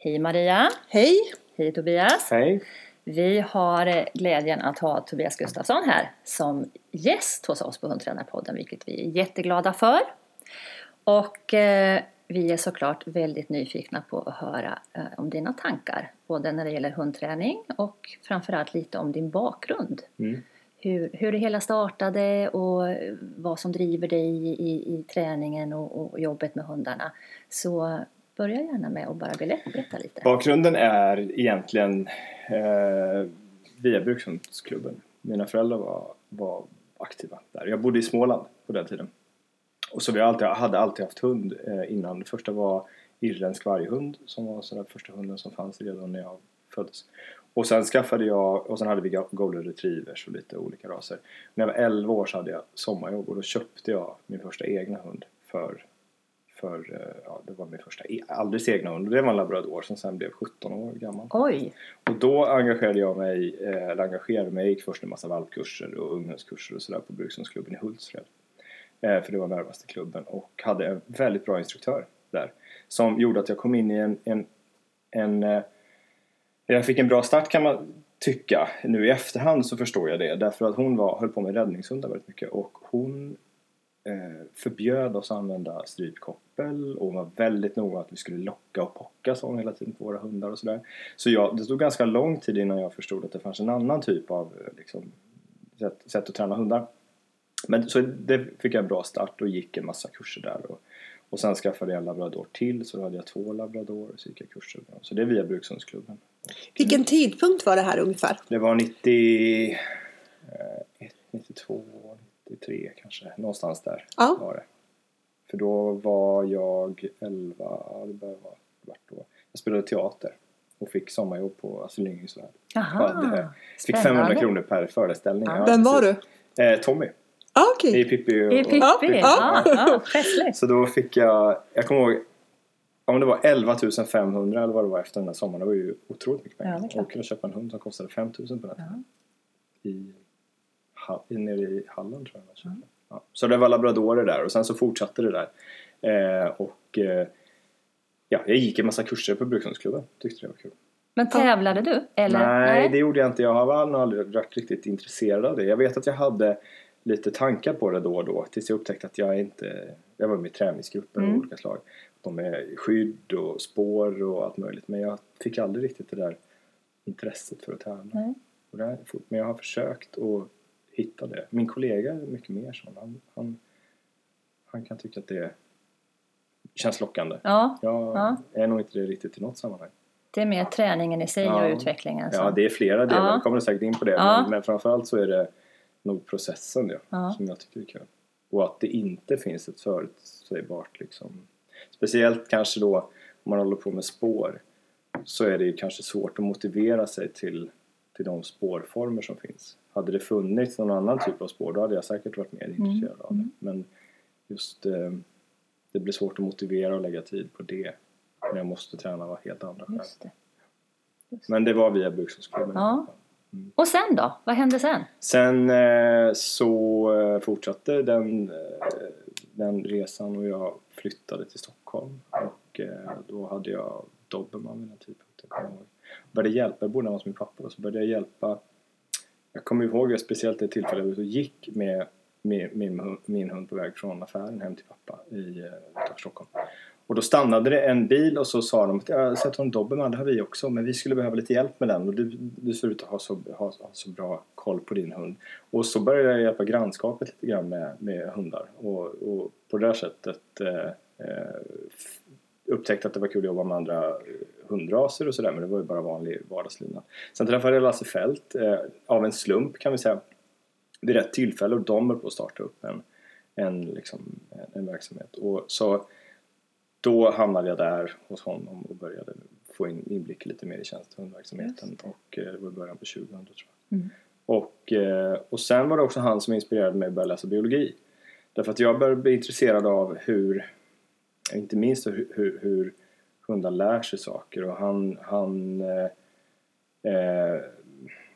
Hej Maria! Hej! Hej Tobias! Hej! Vi har eh, glädjen att ha Tobias Gustafsson här som gäst hos oss på Hundtränarpodden, vilket vi är jätteglada för. Och eh, vi är såklart väldigt nyfikna på att höra eh, om dina tankar, både när det gäller hundträning och framförallt lite om din bakgrund. Mm. Hur, hur det hela startade och vad som driver dig i, i, i träningen och, och jobbet med hundarna. Så börja gärna med att bara berätta, lite. Bakgrunden är egentligen eh, via Brukshundsklubben. Mina föräldrar var, var aktiva där. Jag bodde i Småland på den tiden. Och så vi alltid, hade alltid haft hund eh, innan. Det första var irländsk varghund som var så den första hunden som fanns redan när jag föddes. Och sen skaffade jag, och sen hade vi golden retrievers och lite olika raser. När jag var 11 år så hade jag sommarjobb och då köpte jag min första egna hund för för, eh, ja, det var min första e- alldeles egna hund. Det var en labrador som sen blev 17 år gammal. Oj! Och då engagerade jag mig, eh, eller engagerade mig, jag gick först en massa valpkurser och unghundskurser och sådär på Brukshundsklubben i Hultsfred. Eh, för det var närmaste klubben och hade en väldigt bra instruktör där. Som gjorde att jag kom in i en, en, en jag fick en bra start kan man tycka. Nu i efterhand så förstår jag det därför att hon var, höll på med räddningshundar väldigt mycket och hon förbjöd oss att använda strypkoppel och var väldigt noga att vi skulle locka och pocka sån hela tiden på våra hundar och sådär. Så jag, det tog ganska lång tid innan jag förstod att det fanns en annan typ av liksom, sätt, sätt att träna hundar. Men så det fick jag en bra start och gick en massa kurser där. Och, och sen skaffade jag en labrador till så då hade jag två labradorer så gick jag kurser med dem. Så det är via Brukshundsklubben. Vilken tidpunkt var det här ungefär? Det var 91, 92, 93 kanske. Någonstans där Ja. var det. För då var jag 11, ja, det började vara vart då. Jag spelade teater och fick sommarjobb på Astrid Lindgrens Värld. Hade- Fick spännande. 500 kronor per föreställning. Ja. Ja, Vem var du? precis. Eh, Tommy Ah, okej. i Pippi och, I Pippi? Ja, Ja, ja. ja, festligt. Så då fick jag, jag kommer ihåg om det var 11 500 eller vad det var efter den där sommaren. Det var ju otroligt mycket Ja, pengar. klart. och kunna köpa en hund som kostade 5 000 på den Ha- i, nere i Halland tror jag. köpte. Ja. Så det var labradorer där och sen så fortsatte det där. Eh, och eh, ja, jag gick en massa kurser på Brukshundsklubben. Tyckte det var kul. Men tävlade du? Eller? Nej, det gjorde jag inte. Jag har nog aldrig varit riktigt intresserad av det. Jag vet att jag hade lite tankar på det då och då tills jag upptäckte att jag inte... Jag var med i träningsgrupper Mm. av olika slag. De med skydd och spår och allt möjligt. Men jag fick aldrig riktigt det där intresset för att tävla. Nej. Och det här. Men jag har försökt att hitta det. Min kollega är mycket mer sån. Han, han, han kan tycka att det känns lockande. Ja, Jag Ja. är nog inte det riktigt i något sammanhang. det är mer träningen i sig Ja. och utvecklingen. så. Ja, det är flera delar. Ja. Vi kommer säkert in på det. Ja. Men, men framförallt så är det nog processen ja, Ja. som jag tycker är kul. Och att det inte finns ett förutsägbart liksom. Speciellt kanske då om man håller på med spår så är det ju kanske svårt att motivera sig till, till de spårformer som finns. Hade det funnits någon annan typ av spår då hade jag säkert varit mer Mm. intresserad av det. Men just eh, det blir svårt att motivera och lägga tid på det när jag måste träna av helt andra skäl. Just det. Men det var via Brukshundsklubben. i Ja. fall. Och sen då? Vad hände sen? Sen eh, så eh, fortsatte den, eh, den resan och jag flyttade till Stockholm. Och eh, då hade jag Dobermann vid den tidpunkten. jag. Började hjälpa, jag bodde hos min pappa då, så började jag hjälpa. Jag kommer ihåg det speciellt det tillfället jag gick med min, min, hund- min hund på väg från affären hem till pappa i, eh, utanför Stockholm. Och då stannade det en bil och så sa de att jag har sett en Dobermann, det har vi också, men vi skulle behöva lite hjälp med den och du, du ser ut att ha så, ha, ha så bra koll på din hund. Och så började jag hjälpa grannskapet lite grann med, med hundar och, och på det där sättet eh, eh upptäckte att det var kul att jobba med andra eh, hundraser och sådär men det var ju bara vanlig vardagslina. Sen träffade jag Lasse Fält eh, av en slump kan vi säga vid rätt tillfälle och de höll på att starta upp en, en, liksom, en, verksamhet. Och så då hamnade jag där hos honom och började få in inblick lite mer i tjänstehundverksamheten och eh, det var i början på 2000 tror jag. Mm. Och, eh, och sen var det också han som inspirerade mig att börja läsa biologi. Därför att jag började bli intresserad av hur, inte minst hur, hur, hur hundar lär sig saker och han, han eh, eh,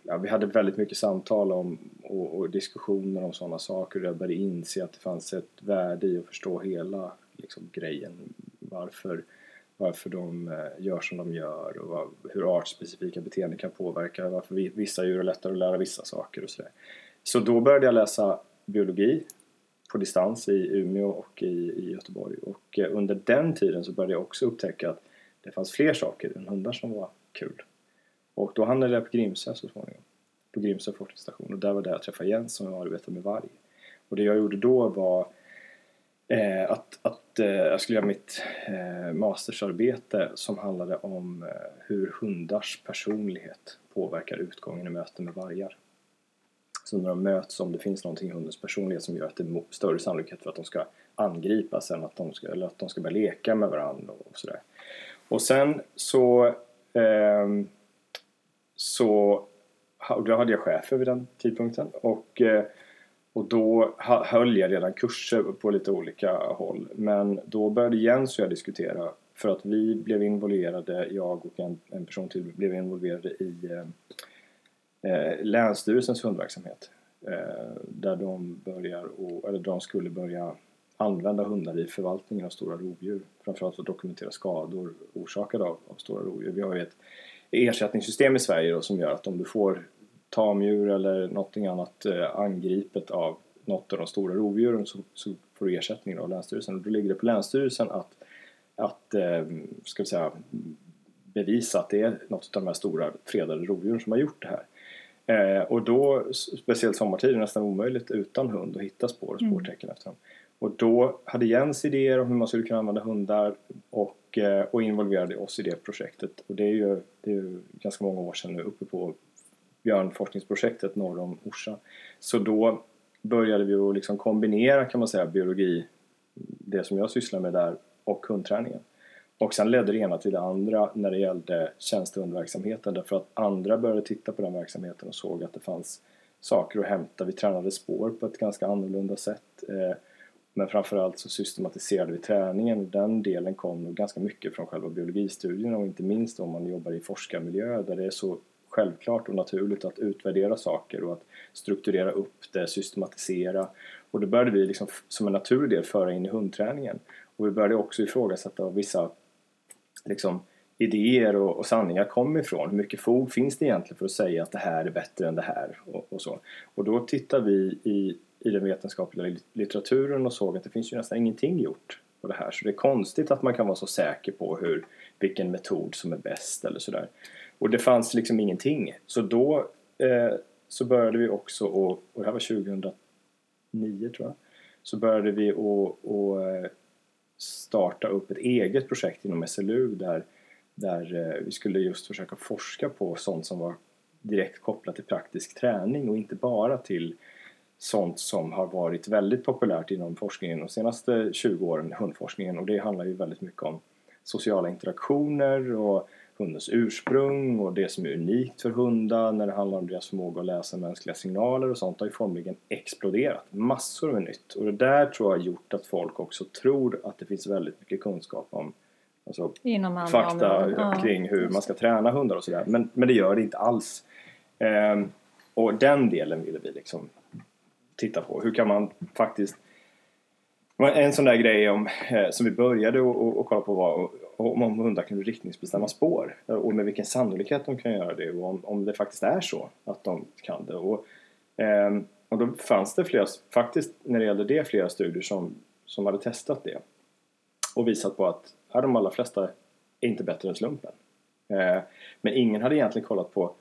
ja, vi hade väldigt mycket samtal om, och, och diskussioner om sådana saker och jag började inse att det fanns ett värde i att förstå hela liksom, grejen. Varför, varför de eh, gör som de gör och vad, hur artspecifika beteenden kan påverka, varför vissa djur är lättare att lära vissa saker och sådär. Så då började jag läsa biologi på distans i Umeå och i, i Göteborg och eh, under den tiden så började jag också upptäcka att det fanns fler saker än hundar som var kul. Och då hamnade jag på Grimsö så småningom. På Grimsö forskningsstation och där var det jag träffade Jens som arbetade med varg. Och det jag gjorde då var eh, att, att eh, jag skulle göra mitt eh, mastersarbete som handlade om eh, hur hundars personlighet påverkar utgången i möten med vargar. Så när de möts, om det finns någonting i hundens personlighet som gör att det är större sannolikhet för att de ska angripas än att de ska, eller att de ska börja leka med varandra och sådär. Och sen så eh, så då hade jag chefer vid den tidpunkten och, eh, och då höll jag redan kurser på lite olika håll. Men då började Jens och jag diskutera för att vi blev involverade, jag och en, en person till blev involverade i ehm, eh, Länsstyrelsens hundverksamhet. Eh, där de börjar, och, eller de skulle börja använda hundar i förvaltningen av stora rovdjur. Framförallt för att dokumentera skador orsakade av, av stora rovdjur. Vi har ju ett ersättningssystem i Sverige då, som gör att om du får tamdjur eller någonting annat eh, angripet av något av de stora rovdjuren så, så får du ersättning av Länsstyrelsen. Och då ligger det på Länsstyrelsen att, att eh, ska vi säga, bevisa att det är något av de här stora fredade rovdjuren som har gjort det här. Eh, och då, speciellt sommartid, är det nästan omöjligt utan hund att hitta spår och mm. spårtecken mm. efter dem. Och då hade Jens idéer om hur man skulle kunna använda hundar och, eh, och involverade oss i det projektet. Och det är ju, det är ju ganska många år sedan nu uppe på björnforskningsprojektet norr om Orsa. Så då började vi att liksom kombinera kan man säga biologi, det som jag sysslar med där, och hundträningen. Och sen ledde det ena till det andra när det gällde tjänstehundverksamheten därför att andra började titta på den verksamheten och såg att det fanns saker att hämta. Vi tränade spår på ett ganska annorlunda sätt. Eh, men framförallt så systematiserade vi träningen och den delen kom nog ganska mycket från själva biologistudierna och inte minst om man jobbar i forskarmiljö där det är så självklart och naturligt att utvärdera saker och att strukturera upp det, systematisera. Och då började vi liksom som en naturlig del föra in i hundträningen. Och vi började också ifrågasätta vissa liksom, idéer och, och sanningar kom ifrån. Hur mycket fog finns det egentligen för att säga att det här är bättre än det här? Och, och så. Och då tittar vi i i den vetenskapliga litteraturen och såg att det finns ju nästan ingenting gjort på det här. Så det är konstigt att man kan vara så säker på hur, vilken metod som är bäst eller sådär. Och det fanns liksom ingenting. Så då eh, så började vi också, och, och det här var 2009 tror jag, så började vi att eh, starta upp ett eget projekt inom SLU där, där eh, vi skulle just försöka forska på sånt som var direkt kopplat till praktisk träning och inte bara till sånt som har varit väldigt populärt inom forskningen de senaste 20 åren, hundforskningen. Och det handlar ju väldigt mycket om sociala interaktioner och hundens ursprung och det som är unikt för hundar när det handlar om deras förmåga att läsa mänskliga signaler och sånt har ju formligen exploderat. Massor med nytt och det där tror jag har gjort att folk också tror att det finns väldigt mycket kunskap om alltså, fakta ja. kring hur man ska träna hundar och sådär men, men det gör det inte alls. Ehm, och den delen ville vi liksom titta på. Hur kan man faktiskt... En sån där grej om, eh, som vi började och, kolla på var om, om hundar kan riktningsbestämma spår och med vilken sannolikhet de kan göra det och om, om det faktiskt är så att de kan det. Och, eh, och då fanns det flera, faktiskt när det gällde det, flera studier som, som hade testat det och visat på att ja, de allra flesta är inte bättre än slumpen. Eh, men ingen hade egentligen kollat på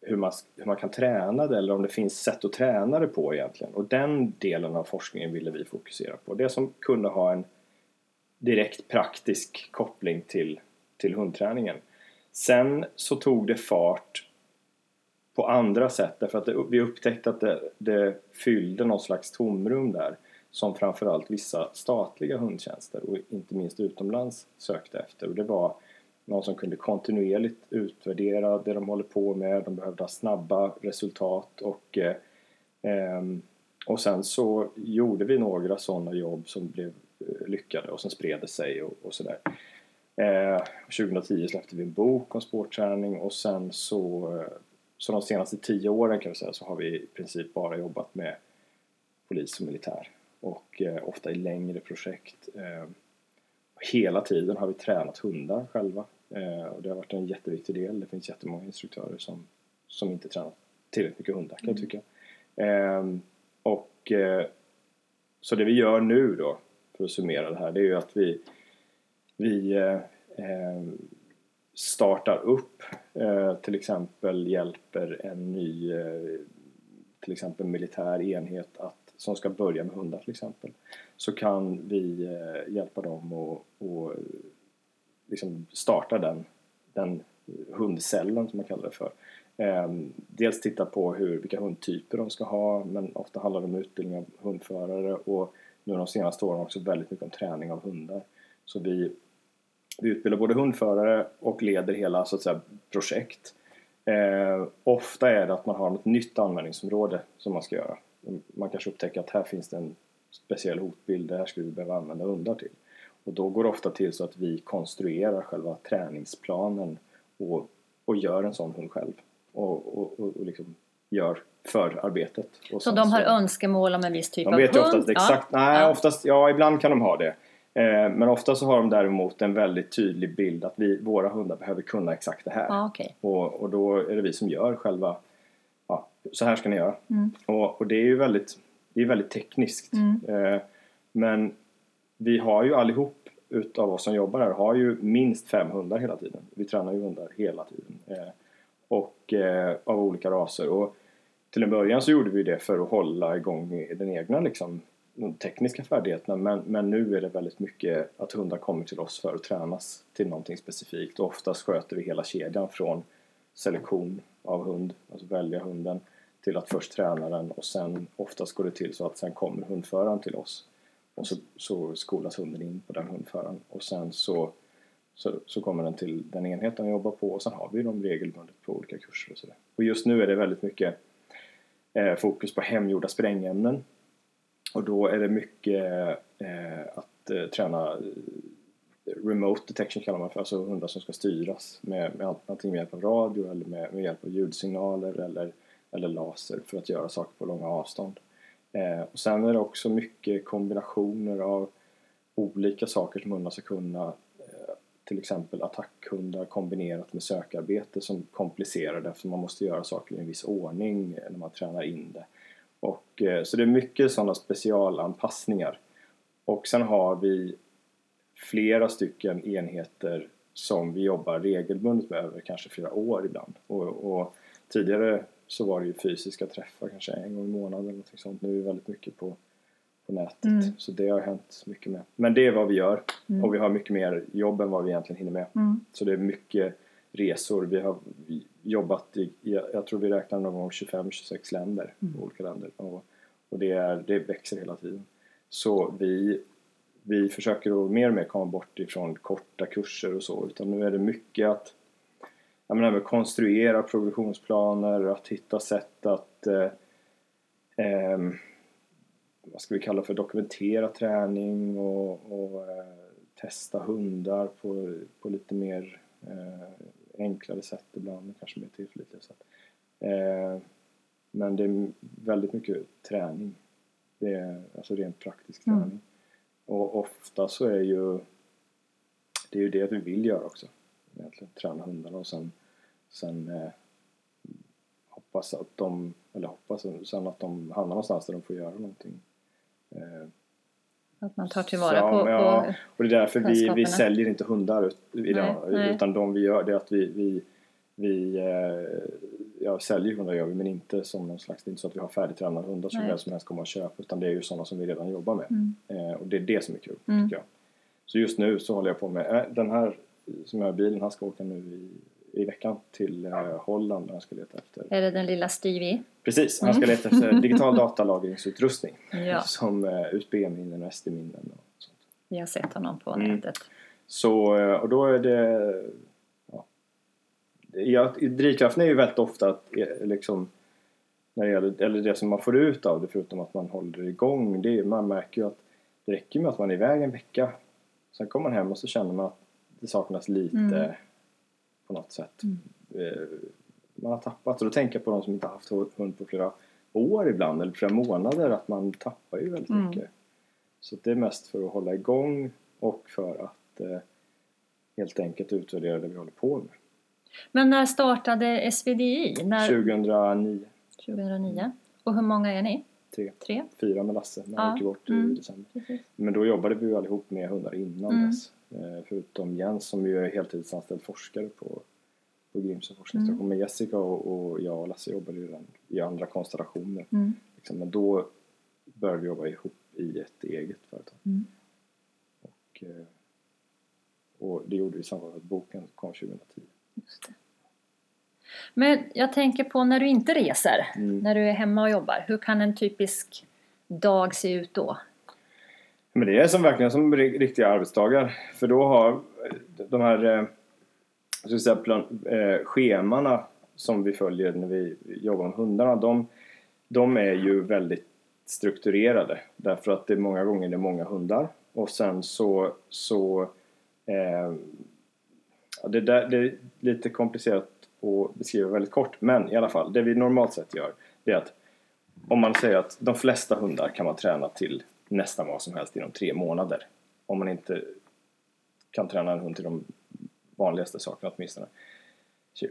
hur man, hur man kan träna det eller om det finns sätt att träna det på egentligen. Och den delen av forskningen ville vi fokusera på. Det som kunde ha en direkt praktisk koppling till, till hundträningen. Sen så tog det fart på andra sätt därför att det, vi upptäckte att det, det fyllde någon slags tomrum där som framförallt vissa statliga hundtjänster och inte minst utomlands sökte efter och det var någon som kunde kontinuerligt utvärdera det de håller på med. De behövde ha snabba resultat och, eh, ehm, och sen så gjorde vi några sådana jobb som blev lyckade och sen spred det sig och, och sådär. Eh, 2010 släppte vi en bok om sportträning och sen så, eh, så de senaste tio åren kan vi säga så har vi i princip bara jobbat med polis och militär och eh, ofta i längre projekt. Eh, hela tiden har vi tränat hundar själva. Eh, och det har varit en jätteviktig del. Det finns jättemånga instruktörer som, som inte tränar tillräckligt mycket hundar kan jag tycka. Och eh, så det vi gör nu då, för att summera det här, det är ju att vi, vi eh, eh, startar upp, eh, till exempel hjälper en ny eh, till exempel militär enhet att, som ska börja med hundar till exempel så kan vi eh, hjälpa dem och, och liksom starta den, den hundcellen som man kallar det för. Ehm, dels titta på hur, vilka hundtyper de ska ha men ofta handlar det om utbildning av hundförare och nu de senaste åren också väldigt mycket om träning av hundar. Så vi, vi utbildar både hundförare och leder hela så att säga, projekt. Eh, ofta är det att man har något nytt användningsområde som man ska göra. Man kanske upptäcker att här finns det en speciell hotbild, det här skulle vi behöva använda hundar till. Och då går det ofta till så att vi konstruerar själva träningsplanen och, och gör en sån hund själv. Och, och, och, och liksom gör förarbetet. Och Så de har önskemål om en viss typ de av vet ju hund? oftast exakt, Ja. nej Ja. oftast, ja ibland kan de ha det. Eh, men ofta så har de däremot en väldigt tydlig bild att vi, våra hundar behöver kunna exakt det här. Ja, okej. Och, och då är det vi som gör själva, ja, så här ska ni göra. Mm. Och, och det är ju väldigt, det är väldigt tekniskt. Eh, men vi har ju allihop utav oss som jobbar här har ju minst fem hundar hela tiden. Vi tränar ju hundar hela tiden. Eh, och eh, av olika raser. Och till en början så gjorde vi det för att hålla igång den egna liksom, de tekniska färdigheterna. Men, men nu är det väldigt mycket att hundar kommer till oss för att tränas till någonting specifikt. Och oftast sköter vi hela kedjan från selektion av hund, alltså välja hunden till att först träna den. Och sen oftast går det till så att sen kommer hundföraren till oss. Och så, så skolas hunden in på den hundföraren. Och sen så, så, så kommer den till den enheten jag jobbar på. Och sen har vi dem regelbundet på olika kurser och sådär. Och just nu är det väldigt mycket eh, fokus på hemgjorda sprängämnen och då är det mycket eh, att eh, träna eh, remote detection kallar man för, alltså hundar som ska styras med, med antingen med hjälp av radio eller med, med hjälp av ljudsignaler eller, eller laser för att göra saker på långa avstånd. Eh, och sen är det också mycket kombinationer av olika saker som hundar ska kunna. Till exempel attackhundar kombinerat med sökarbete som komplicerar det eftersom man måste göra saker i en viss ordning när man tränar in det. Och, eh, så det är mycket sådana specialanpassningar. Och sen har vi flera stycken enheter som vi jobbar regelbundet med över kanske flera år ibland. Och, och tidigare så var det ju fysiska träffar kanske en gång i månaden eller något sånt. Nu är det väldigt mycket på, på nätet. Mm. Så det har hänt mycket med. Men det är vad vi gör Mm. och vi har mycket mer jobb än vad vi egentligen hinner med. Mm. Så det är mycket resor. Vi har jobbat i, jag tror vi räknar någon gång 25-26 länder, Mm. olika länder. Och, och det, är, det växer hela tiden. Så vi, vi försöker att mer och mer komma bort ifrån korta kurser och så. Utan nu är det mycket att jag menar, konstruera progressionsplaner, att hitta sätt att eh, ehm, vad ska vi kalla för dokumentera träning och, och eh, testa hundar på, på lite mer eh, enklare sätt ibland, kanske mer tillförlitliga sätt. Eh, men det är väldigt mycket träning. Det är alltså rent praktisk Mm. träning. Och ofta så är ju det är ju det vi vill göra också. Egentligen träna hundarna och sen, sen eh, hoppas att de, eller hoppas sen att de hamnar någonstans där de får göra någonting. Eh, Att man tar tillvara så, på, ja, på och det är därför vi, vi säljer inte hundar ut, idag, Nej, nej. utan de vi gör det är att vi, vi, vi eh, ja, säljer hundar gör vi men inte som någon slags, det är inte så att vi har färdigtränade hundar som Nej. vem som helst kommer att köpa utan det är ju sådana som vi redan jobbar med. Mm. Eh, och det är det som är kul Mm. tycker jag. Så just nu så håller jag på med, den här som jag har bilen, han ska åka nu i, i veckan till eh, Holland där han ska leta efter Är det den lilla Stevie? Precis, han ska leta efter digital datalagringsutrustning Ja, som eh, USB-minnen och SD-minnen och sånt. vi har sett honom på Mm. nätet. Så, eh, och då är det... Ja, ja, drivkraften är ju väldigt ofta att liksom när det gäller, eller det som man får ut av det förutom att man håller igång det är, man märker ju att det räcker med att man är iväg en vecka sen kommer man hem och så känner man att det saknas lite Mm. På något sätt Eh, man har tappat, och då tänker jag på de som inte har haft hund på flera år ibland eller flera månader att man tappar ju väldigt Mm. mycket så det är mest för att hålla igång och för att eh, helt enkelt utvärdera det vi håller på med. Men när startade SVDI? När, 2009, 2009. Och hur många är ni? tre, Tre? fyra med Lasse när han Ja, gick bort mm. i december. Precis. Men då jobbade vi ju allihop med hundar innan Mm. dess. Eh, förutom Jens som ju är heltidsanställd forskare på, på Grimsö forskningsstation. Mm. Men Jessica och, och jag och Lasse jobbade ju redan i andra konstellationer. Mm. Liksom. Men då började vi jobba ihop i ett eget företag. Mm. Och, eh, och det gjorde vi i samband med att boken kom 2010. Just det. Men jag tänker på när du inte reser, Mm. när du är hemma och jobbar. Hur kan en typisk dag se ut då? Men det är som verkligen som riktiga arbetsdagar. För då har de här eh, så att säga, plan, eh, schemana som vi följer när vi jobbar med hundarna. De, de är ju väldigt strukturerade. Därför att det är många gånger det är många hundar. Och sen så, så eh, ja, det, där, det är lite komplicerat att beskriva väldigt kort. Men i alla fall, det vi normalt sett gör det är att om man säger att de flesta hundar kan man träna till nästan vad som helst inom tre månader. Om man inte kan träna en hund till de vanligaste sakerna åtminstone.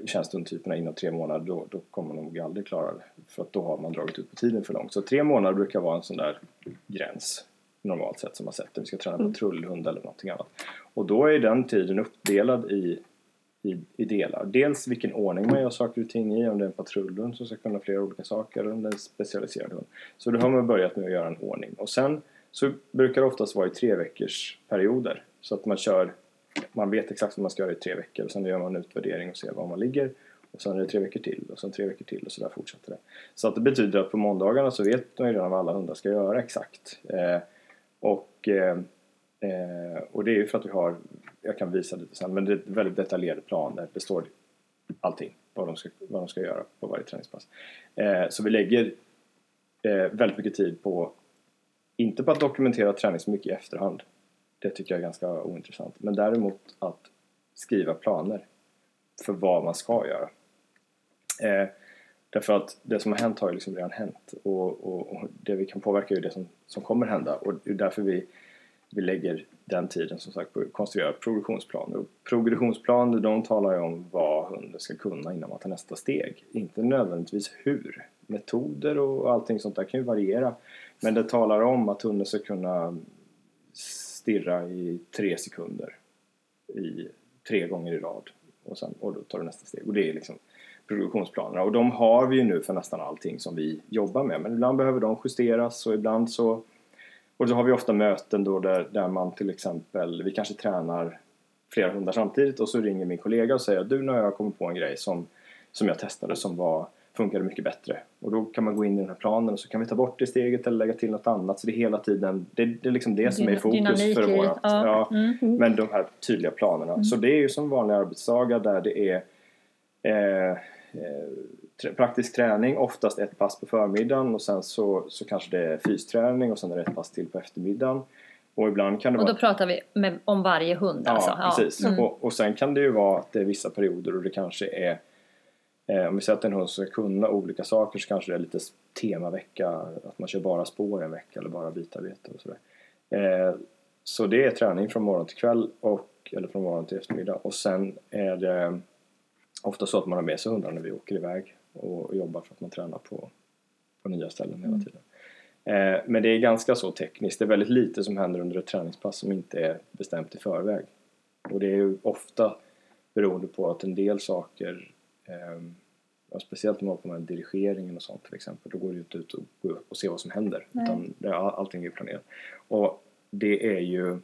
Tjänstehundtyperna inom tre månader då, då kommer man nog aldrig klara det. För att då har man dragit ut på tiden för långt. Så tre månader brukar vara en sån där gräns normalt sett som man sätter. Vi ska träna patrullhund eller någonting annat. Och då är den tiden uppdelad i, i, i delar. Dels vilken ordning man gör saker och ting i. Om det är en patrullhund som ska kunna flera olika saker eller om det är en specialiserad hund. Så då har man börjat med att göra en ordning. Och sen så brukar det oftast vara i tre veckors perioder. Så att man kör, man vet exakt vad man ska göra i tre veckor och sen gör man en utvärdering och ser var man ligger. Och sen är det tre veckor till och sen tre veckor till och så där fortsätter det. Så att det betyder att på måndagarna så vet man ju redan vad alla hundar ska göra exakt. Eh, och, eh, eh och det är ju för att vi har, jag kan visa lite sen, men det är väldigt detaljerade planer. Det står allting, vad de ska, vad de ska göra på varje träningspass. Eh, så vi lägger eh, väldigt mycket tid på, inte på att dokumentera träning så mycket i efterhand. Det tycker jag är ganska ointressant. Men däremot att skriva planer för vad man ska göra. Eh, därför att det som har hänt har ju liksom redan hänt och, och, och det vi kan påverka är ju det som, som kommer hända och det är därför vi, vi lägger den tiden som sagt på att konstruera progressionsplaner. Och progressionsplaner de talar ju om vad hunden ska kunna innan man tar nästa steg. Inte nödvändigtvis hur. Metoder och allting sånt där kan ju variera. Men det talar om att hunden ska kunna stirra i tre sekunder i tre gånger i rad och, sen, och då tar du nästa steg. Och det är liksom produktionsplanerna. Och de har vi ju nu för nästan allting som vi jobbar med. Men ibland behöver de justeras och ibland så... Och då har vi ofta möten då där, där man till exempel, vi kanske tränar flera hundar samtidigt och så ringer min kollega och säger du nu har jag kommit på en grej som, som jag testade som var, funkade mycket bättre. Och då kan man gå in i den här planen och så kan vi ta bort det steget eller lägga till något annat. Så det är hela tiden, det, det är liksom det som är i fokus för vårat, ja. ja, Mm. men de här tydliga planerna. Så det är ju som vanliga arbetsdagar där det är eh, eh, praktisk träning, oftast ett pass på förmiddagen och sen så, så kanske det är fysträning och sen är det ett pass till på eftermiddagen. Och ibland kan det Och vara... då pratar vi med, om varje hund Ja, alltså? precis. Mm. Och, och sen kan det ju vara att det är vissa perioder och det kanske är eh, om vi säger att en hund ska kunna olika saker så kanske det är lite temavecka, att man kör bara spår en vecka eller bara bitarbete och sådär. Eh, så det är träning från morgon till kväll och, eller från morgon till eftermiddag och sen är det ofta så att man har med sig hundarna när vi åker iväg och, jobbar för att man tränar på, på nya ställen hela tiden. Eh, men det är ganska så tekniskt. Det är väldigt lite som händer under ett träningspass som inte är bestämt i förväg. Och det är ju ofta beroende på att en del saker ja, speciellt om man håller på med dirigeringen och sånt till exempel. Då går det ju inte ut och och se vad som händer. Nej. Utan det, all- allting är planerat. Och det är ju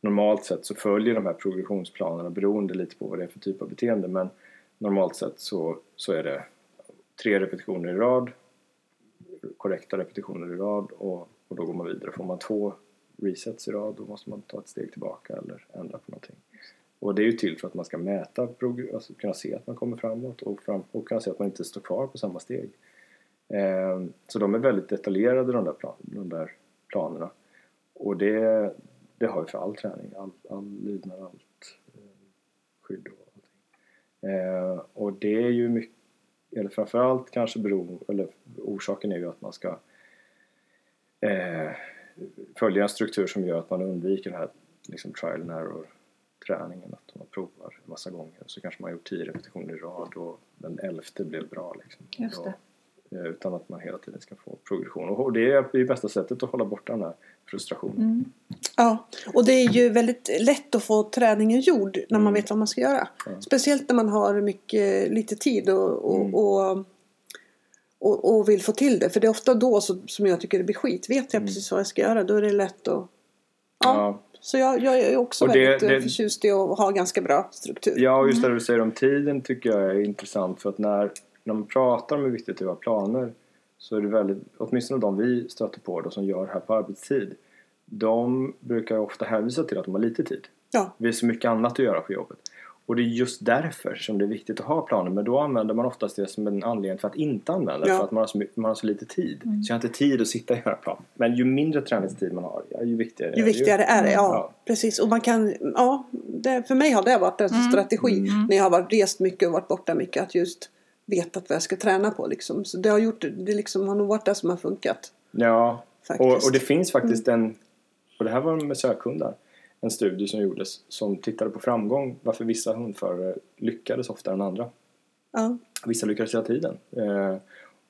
normalt sett så följer de här progressionsplanerna beroende lite på vad det är för typ av beteende. Men normalt sett så, så är det tre repetitioner i rad, korrekta repetitioner i rad och, och då går man vidare. Får man två resets i rad då måste man ta ett steg tillbaka eller ändra på någonting. Och det är ju till för att man ska mäta, alltså kunna se att man kommer framåt och, fram, och kunna se att man inte står kvar på samma steg. Eh, så de är väldigt detaljerade de där, plan, de där planerna. Och det, det har vi för all träning, all, all lydnad, allt eh, skydd och. Eh, och det är ju mycket, eller framförallt kanske beror, eller orsaken är ju att man ska eh, följa en struktur som gör att man undviker den här liksom trial and error träningen att man provar en massa gånger så kanske man har gjort tio repetitioner i rad och den elfte blev bra liksom. Just det. Eh, utan att man hela tiden ska få progression och det är det bästa sättet att hålla borta den här frustrationen. Mm. Ja, och det är ju väldigt lätt att få träningen gjord när man Mm. vet vad man ska göra. Ja. Speciellt när man har mycket, lite tid och, och, Mm. och, och, och vill få till det. För det är ofta då så, som jag tycker det blir skit. Vet jag precis vad jag ska göra då är det lätt att... Ja. Ja. Så jag, jag är också det- väldigt eh, det- förtjust i att ha ganska bra struktur. Ja, just det du säger om tiden tycker jag är intressant för att när, när man pratar om hur viktigt det är att ha planer så är det väldigt, åtminstone de vi stöter på då som gör det här på arbetstid de brukar ofta hänvisa till att de har lite tid. Ja. Det är så mycket annat att göra på jobbet. Och det är just därför som det är viktigt att ha planer men då använder man oftast det som en anledning för att inte använda det Ja. för att man har så, man har så lite tid. Så jag har inte tid att sitta och göra plan. Men ju mindre träningstid man har, ja, ju viktigare Ju viktigare är det, ja. Ja. Precis. Och man kan, ja, det, för mig har det varit en strategi när jag har varit, rest mycket och varit borta mycket att just veta vad jag ska träna på liksom. Så det har gjort, det liksom har nog varit det som har funkat. Ja, och, och det finns faktiskt en, och det här var med sökhundar, en studie som gjordes som tittade på framgång, varför vissa hundförare lyckades oftare än andra. Ja. Vissa lyckades hela tiden. Eh,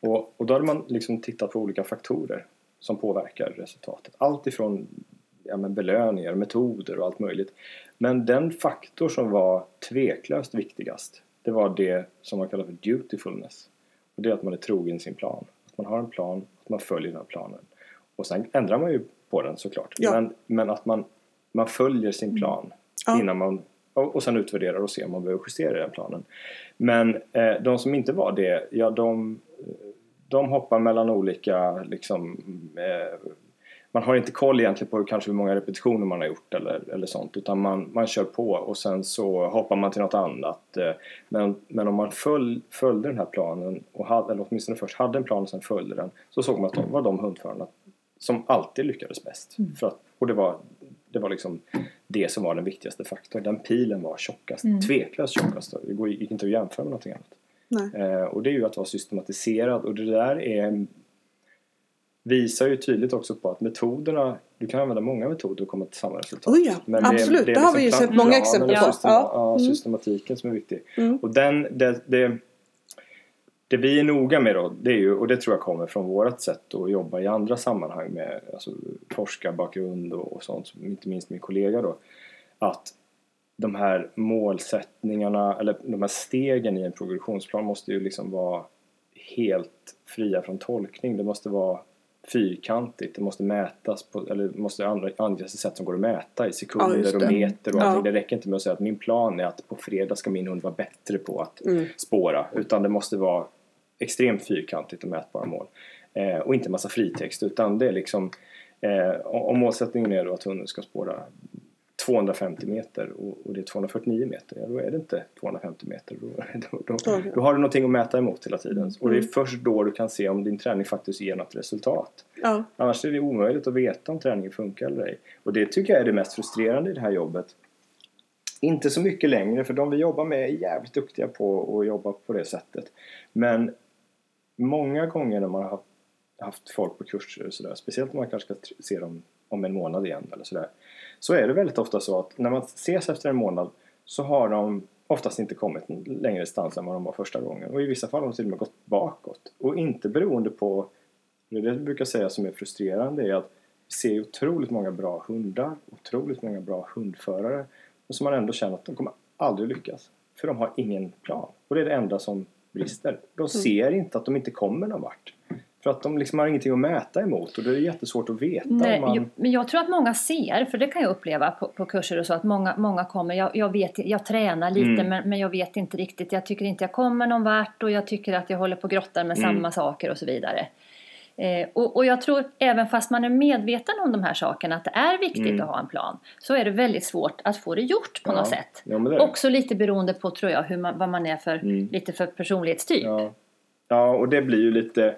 och, och då hade man liksom tittat på olika faktorer som påverkar resultatet. Allt ifrån ja, men belöningar, metoder och allt möjligt. Men den faktor som var tveklöst viktigast, det var det som man kallar för dutifulness. Och det är att man är trogen sin plan. Att man har en plan, att man följer den här planen. Och sen ändrar man ju på den såklart. Ja. Men, men att man, man följer sin plan Ja. innan man och, och sen utvärderar och ser om man behöver justera den planen. Men eh, de som inte var det, ja de, de hoppar mellan olika liksom eh, man har inte koll egentligen på kanske hur många repetitioner man har gjort eller, eller sånt utan man, man kör på och sen så hoppar man till något annat. eh, Men, men om man föl, följde den här planen, och hade, eller åtminstone först hade en plan och sen följde den så såg man att de var de hundförarna som alltid lyckades bäst. För att, och det var, det var liksom det som var den viktigaste faktorn. Den pilen var tjockast, tveklöst tjockast. Det gick inte att jämföra med någonting annat. Eh, och det är ju att vara systematiserad och det där är visar ju tydligt också på att metoderna, du kan använda många metoder och komma till samma resultat. Oh ja, absolut. Det har vi ju sett många exempel på. System, Ja. ja. Mm. systematiken som är viktig. Mm. Och den, det, det, det vi är noga med då, det är ju, och det tror jag kommer från vårt sätt att jobba i andra sammanhang med alltså, forskarbakgrund och, och sånt, inte minst min kollega då, att de här målsättningarna eller de här stegen i en progressionsplan måste ju liksom vara helt fria från tolkning. Det måste vara fyrkantigt, det måste mätas på, eller måste ange- anges sätt som går att mäta i Ja, sekunder just och meter och allting. Ja. Det räcker inte med att säga att min plan är att på fredag ska min hund vara bättre på att Mm. spåra utan det måste vara extremt fyrkantigt och mätbara mål. Eh, och inte massa fritext utan det är liksom eh, om målsättningen är då att hunden ska spåra 250 meter och, och det är 249 meter, ja, då är det inte 250 meter. Då, då, då, Då- då har du någonting att mäta emot hela tiden. Och det är Mm. först då du kan se om din träning faktiskt ger något resultat. Ja. Annars är det omöjligt att veta om träningen funkar eller ej. Och det tycker jag är det mest frustrerande i det här jobbet. Inte så mycket längre, för de vi jobbar med är jävligt duktiga på att jobba på det sättet. Men många gånger när man har haft, folk på kurser och sådär, speciellt när man kanske ska se dem om en månad igen eller sådär. Så är det väldigt ofta så att när man ses efter en månad så har de oftast inte kommit längre stans än vad de var första gången. Och i vissa fall har de till och med gått bakåt. Och inte beroende på, det jag brukar säga som är frustrerande, är att vi ser otroligt många bra hundar, otroligt många bra hundförare. Och som man ändå känner att de kommer aldrig lyckas. För de har ingen plan. Och det är det enda som brister. De ser inte att de inte kommer någon vart. För att de liksom har ingenting att mäta emot och det är jättesvårt att veta. Nej, om man... jag, men jag tror att många ser, för det kan jag uppleva på, på kurser och så, att många, många kommer, jag, jag, vet, jag tränar lite Mm. men, men jag vet inte riktigt, jag tycker inte jag kommer någon vart och jag tycker att jag håller på och grottar med Mm. samma saker och så vidare. Eh, och, och jag tror även fast man är medveten om de här sakerna, att det är viktigt Mm. att ha en plan, så är det väldigt svårt att få det gjort på Ja. något sätt. Ja. Också lite beroende på, tror jag, hur man, vad man är för, Mm. lite för personlighetstyp. Ja. ja, och det blir ju lite...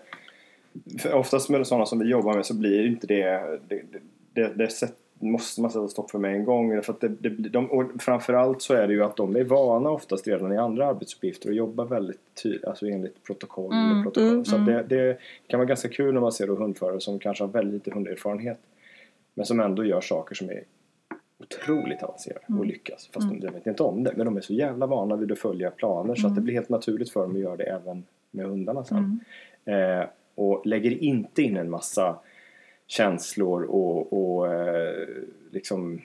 För oftast med sådana som vi jobbar med så blir inte det... Det, det, det, det sätt, måste man sätta stopp för med en gång. För att det, det, de, och framförallt så är det ju att de är vana oftast redan i andra arbetsuppgifter och jobbar väldigt tydligt, alltså enligt protokoll. Mm, protokoll. mm, så att mm. det, det kan vara ganska kul när man ser då hundförare som kanske har väldigt lite hunderfarenhet men som ändå gör saker som är otroligt avancerade och lyckas. Fast de, de vet inte om det. Men de är så jävla vana vid att följa planer så att det blir helt naturligt för dem att göra det även med hundarna sen. Eh, och lägger inte in en massa känslor och, och eh, liksom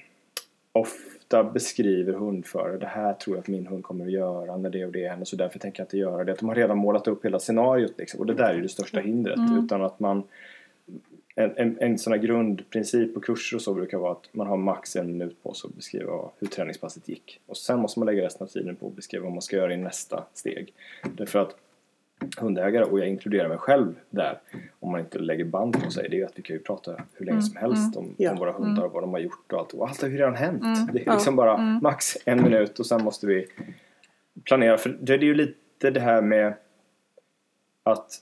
ofta beskriver hundförare det här tror jag att min hund kommer att göra när det och det händer så därför tänker jag inte göra det. Att de har redan målat upp hela scenariot liksom. och det där är det största hindret. Utan att man en, en, en sån här grundprincip på kurser och så brukar vara att man har max en minut på sig att beskriva hur träningspasset gick. Och sen måste man lägga resten av tiden på att beskriva vad man ska göra i nästa steg. Därför att hundägare, och jag inkluderar mig själv där, om man inte lägger band på sig, det är ju att vi kan ju prata hur länge som helst om, Ja. om våra hundar och vad de har gjort och allt. Och allt har ju redan hänt. Det är Ja. liksom bara max en minut och sen måste vi planera. För det är ju lite det här med att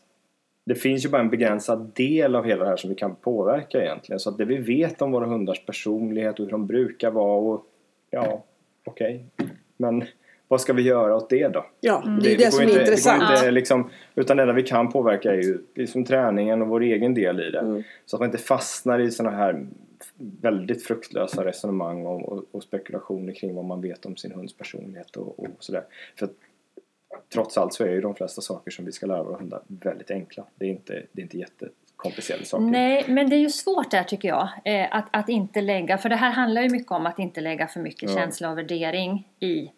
det finns ju bara en begränsad del av hela det här som vi kan påverka egentligen. Så att det vi vet om våra hundars personlighet och hur de brukar vara och ja, okej. Men vad ska vi göra åt det då? Ja, det är det, går som är inte, intressant. Det inte, liksom, utan det enda vi kan påverka är ju liksom träningen och vår egen del i det. Mm. Så att man inte fastnar i sådana här väldigt fruktlösa resonemang och, och, och spekulationer kring vad man vet om sin hunds personlighet och, och sådär. För att, trots allt så är ju de flesta saker som vi ska lära våra hundar väldigt enkla. Det är inte, det är inte jättekomplicerade saker. Nej, men det är ju svårt där tycker jag. Eh, att, att inte lägga, för det här handlar ju mycket om att inte lägga för mycket Ja. känsla och värdering i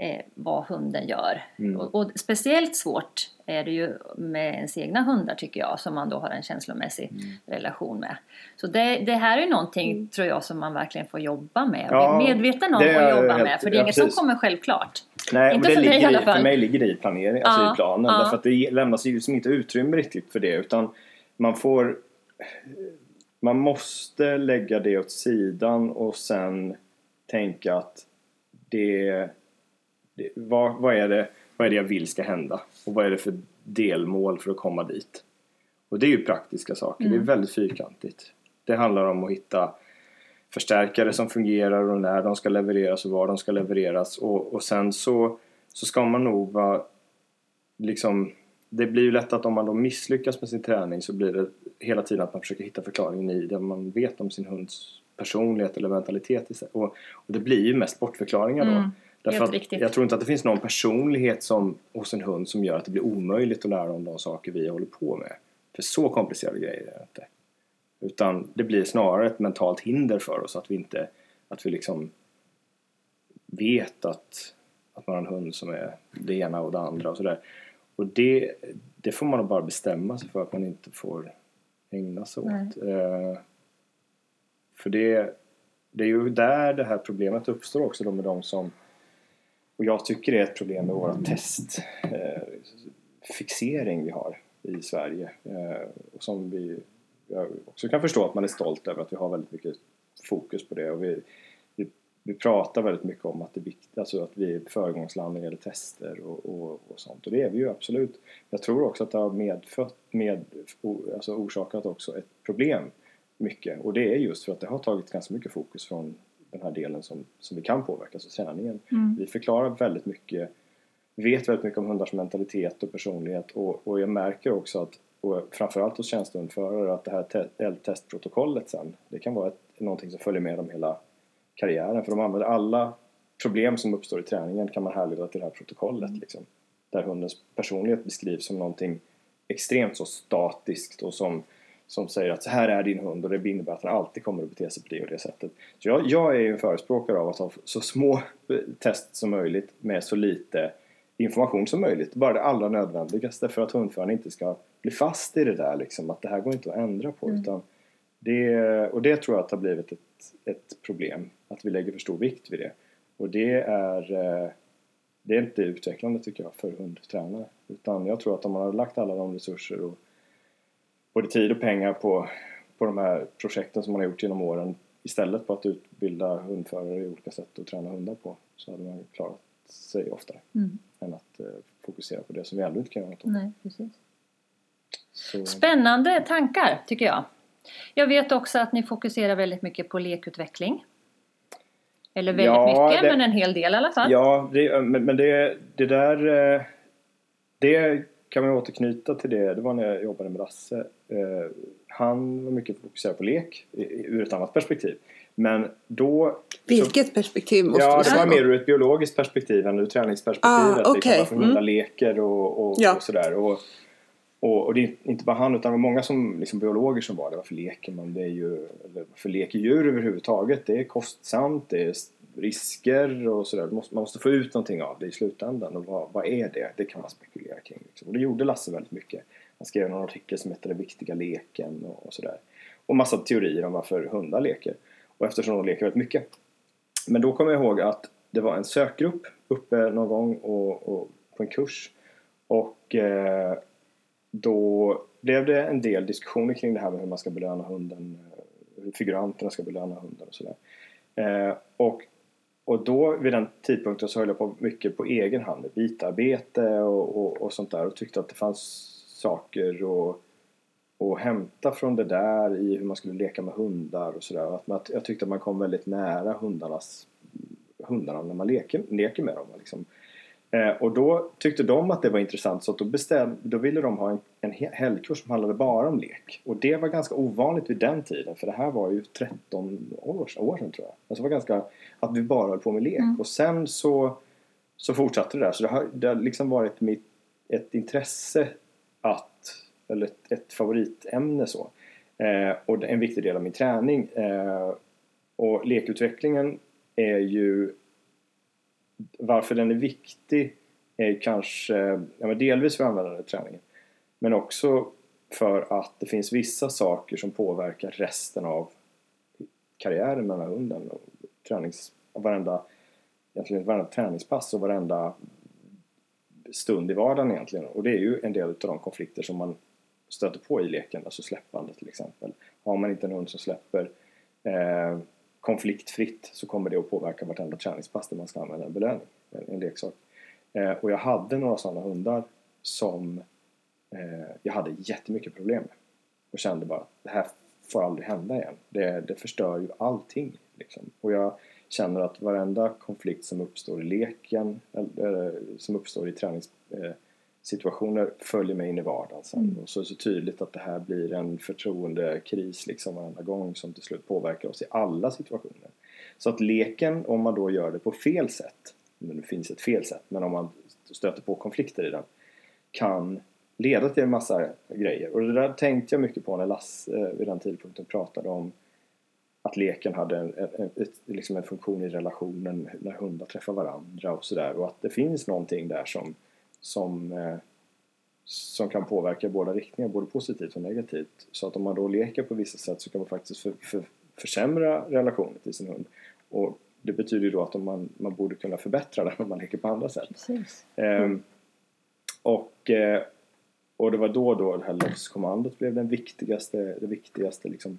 eh, vad hunden gör. Mm. Och, och speciellt svårt är det ju med ens egna hundar tycker jag, som man då har en känslomässig Mm. relation med. Så det, det här är ju någonting, tror jag, som man verkligen får jobba med. Ja, Bli medveten om det och jobba helt- med, för det är ja, inget som precis. kommer självklart. Nej, Inte men det för dig i ligger alla i, fall. för mig ligger det i planering, alltså Ja, i planen. ja. Därför att det lämnas ju som inte utrymme riktigt för det utan man får man måste lägga det åt sidan och sen tänka att det, det vad, vad, är det, vad är det jag vill ska hända och vad är det för delmål för att komma dit. Och det är ju praktiska saker, det är väldigt fyrkantigt. Det handlar om att hitta förstärkare som fungerar och när de ska levereras och var de ska levereras och, och sen så, så ska man nog vara liksom det blir ju lätt att om man då misslyckas med sin träning så blir det hela tiden att man försöker hitta förklaringen i det man vet om sin hunds personlighet eller mentalitet. Och, och det blir ju mest bortförklaringar då. Mm, Därför helt riktigt. jag tror inte att det finns någon personlighet som, hos en hund som gör att det blir omöjligt att lära om de saker vi håller på med. För så komplicerade grejer är det inte. Utan det blir snarare ett mentalt hinder för oss att vi inte, att vi liksom vet att, att man har en hund som är det ena och det andra och sådär. Och det, det får man nog bara bestämma sig för att man inte får ägna sig åt. Eh, för det, det är ju där det här problemet uppstår också då med de som och jag tycker det är ett problem med våra testfixering vi har i Sverige. Eh, och som vi jag också kan förstå att man är stolt över att vi har väldigt mycket fokus på det. Och vi, vi, vi pratar väldigt mycket om att det är viktigt, alltså att vi är ett föregångsland när det gäller tester och, och, och sånt. Och det är vi ju absolut. Jag tror också att det har medfött, med, alltså orsakat också ett problem mycket. Och det är just för att det har tagit ganska mycket fokus från den här delen som, som vi kan påverka, alltså träningen. Vi förklarar väldigt mycket vet väldigt mycket om hundars mentalitet och personlighet. Och, och jag märker också att och framförallt hos tjänstehundförare att det här te- L-testprotokollet sen det kan vara ett, någonting som följer med dem hela karriären. För de använder alla problem som uppstår i träningen kan man härleda till det här protokollet liksom, där hundens personlighet beskrivs som någonting extremt så statiskt och som, som säger att så här är din hund och det innebär att den alltid kommer att bete sig på det och det sättet. Så jag, jag är ju en förespråkare av att ha så små eh, test som möjligt med så lite information som möjligt. Bara det allra nödvändigaste för att hundföraren inte ska bli fast i det där liksom att det här går inte att ändra på. Utan det, och det tror jag att har blivit ett, ett problem. Att vi lägger för stor vikt vid det. Och det är, eh, det är inte utvecklande tycker jag för hundtränare. Utan jag tror att om man har lagt alla de resurser och både tid och pengar på, på de här projekten som man har gjort genom åren istället på att utbilda hundförare i olika sätt att träna hundar på så hade man klarat sig oftare Mm. än att eh, fokusera på det som vi ändå inte kan göra något åt. Nej, precis. Så, Spännande tankar tycker jag. Jag vet också att ni fokuserar väldigt mycket på lekutveckling. Eller väldigt Ja, mycket, det- men en hel del i alla fall. Ja, det, men, men det, det där eh, det kan man återknyta till det. Det var när jag jobbade med Lasse. Eh, Han var mycket fokuserad på lek ur ett annat perspektiv. Men då... Vilket så, perspektiv måste ja, det var mer ur ett biologiskt perspektiv än ur träningsperspektivet. Ah, liksom okej. varför Mm. leker och, och, Ja. och sådär. Och, och, och det är inte bara han utan det var många som, liksom biologer som var det. Varför leker man? Det är ju, varför leker djur överhuvudtaget? Det är kostsamt, det är risker och sådär. Man måste, få ut någonting av det i slutändan. Och vad, vad är det? Det kan man spekulera kring. Liksom. Och det gjorde Lasse väldigt mycket. Han skrev någon artikel som hette Den viktiga leken och, och sådär. Och massa teorier om varför hundar leker. Och eftersom de leker väldigt mycket. Men då kommer jag ihåg att det var en sökgrupp uppe någon gång och, och på en kurs. Och eh, då blev det en del diskussioner kring det här med hur man ska belöna hunden. Eh, hur figuranterna ska belöna hunden och sådär. Eh, och, och då vid den tidpunkten så höll jag på mycket på egen hand med bitarbete och, och, och sånt där och tyckte att det fanns saker och och hämta från det där i hur man skulle leka med hundar och sådär. Att jag tyckte att man kom väldigt nära hundarnas, hundarna när man leker, leker med dem. Liksom. Eh, och då tyckte de att det var intressant så att då, bestäm, då ville de ha en, en he- helgkurs som handlade bara om lek. Och det var ganska ovanligt vid den tiden för det här var ju 13 år, år sedan tror jag. Alltså det var ganska, att vi bara höll på med lek. Och sen så, så fortsatte det där. Så det har, det har liksom varit mitt, ett intresse att eller ett, ett favoritämne så. Eh, och en viktig del av min träning. Eh, och lekutvecklingen är ju varför den är viktig är kanske ja, men delvis för användande i träningen. Men också för att det finns vissa saker som påverkar resten av karriären med den här hunden. Och tränings, och varenda, egentligen varenda träningspass och varenda stund i vardagen egentligen. Och det är ju en del av de konflikter som man stöter på i leken, alltså släppande till exempel. Har man inte en hund som släpper eh, konfliktfritt så kommer det att påverka vartenda träningspass där man ska använda en belöning, en, en leksak. Eh, och jag hade några sådana hundar som eh, jag hade jättemycket problem med. Och kände bara att det här får aldrig hända igen. Det, det förstör ju allting. Liksom. Och jag känner att varenda konflikt som uppstår i leken, eller som uppstår i eh, träningssituationer följer mig in i vardagen sen. Och så är det så tydligt att det här blir en förtroendekris liksom varenda gång som till slut påverkar oss i alla situationer. Så att leken, om man då gör det på fel sätt, men det finns ett fel sätt, men om man stöter på konflikter i den, kan leda till en massa grejer. Och det där tänkte jag mycket på när Lasse eh, vid den tidpunkten pratade om att leken hade en, en, ett, liksom en funktion i relationen när hundar träffar varandra och sådär och att det finns någonting där som, som, eh, som kan påverka båda riktningar, både positivt och negativt. Så att om man då leker på vissa sätt så kan man faktiskt för, för, försämra relationen till sin hund. Och det betyder ju då att man, man borde kunna förbättra den om man leker på andra sätt. Precis. Ehm, och, eh, och det var då då det här LOS-kommandot blev den viktigaste, det viktigaste liksom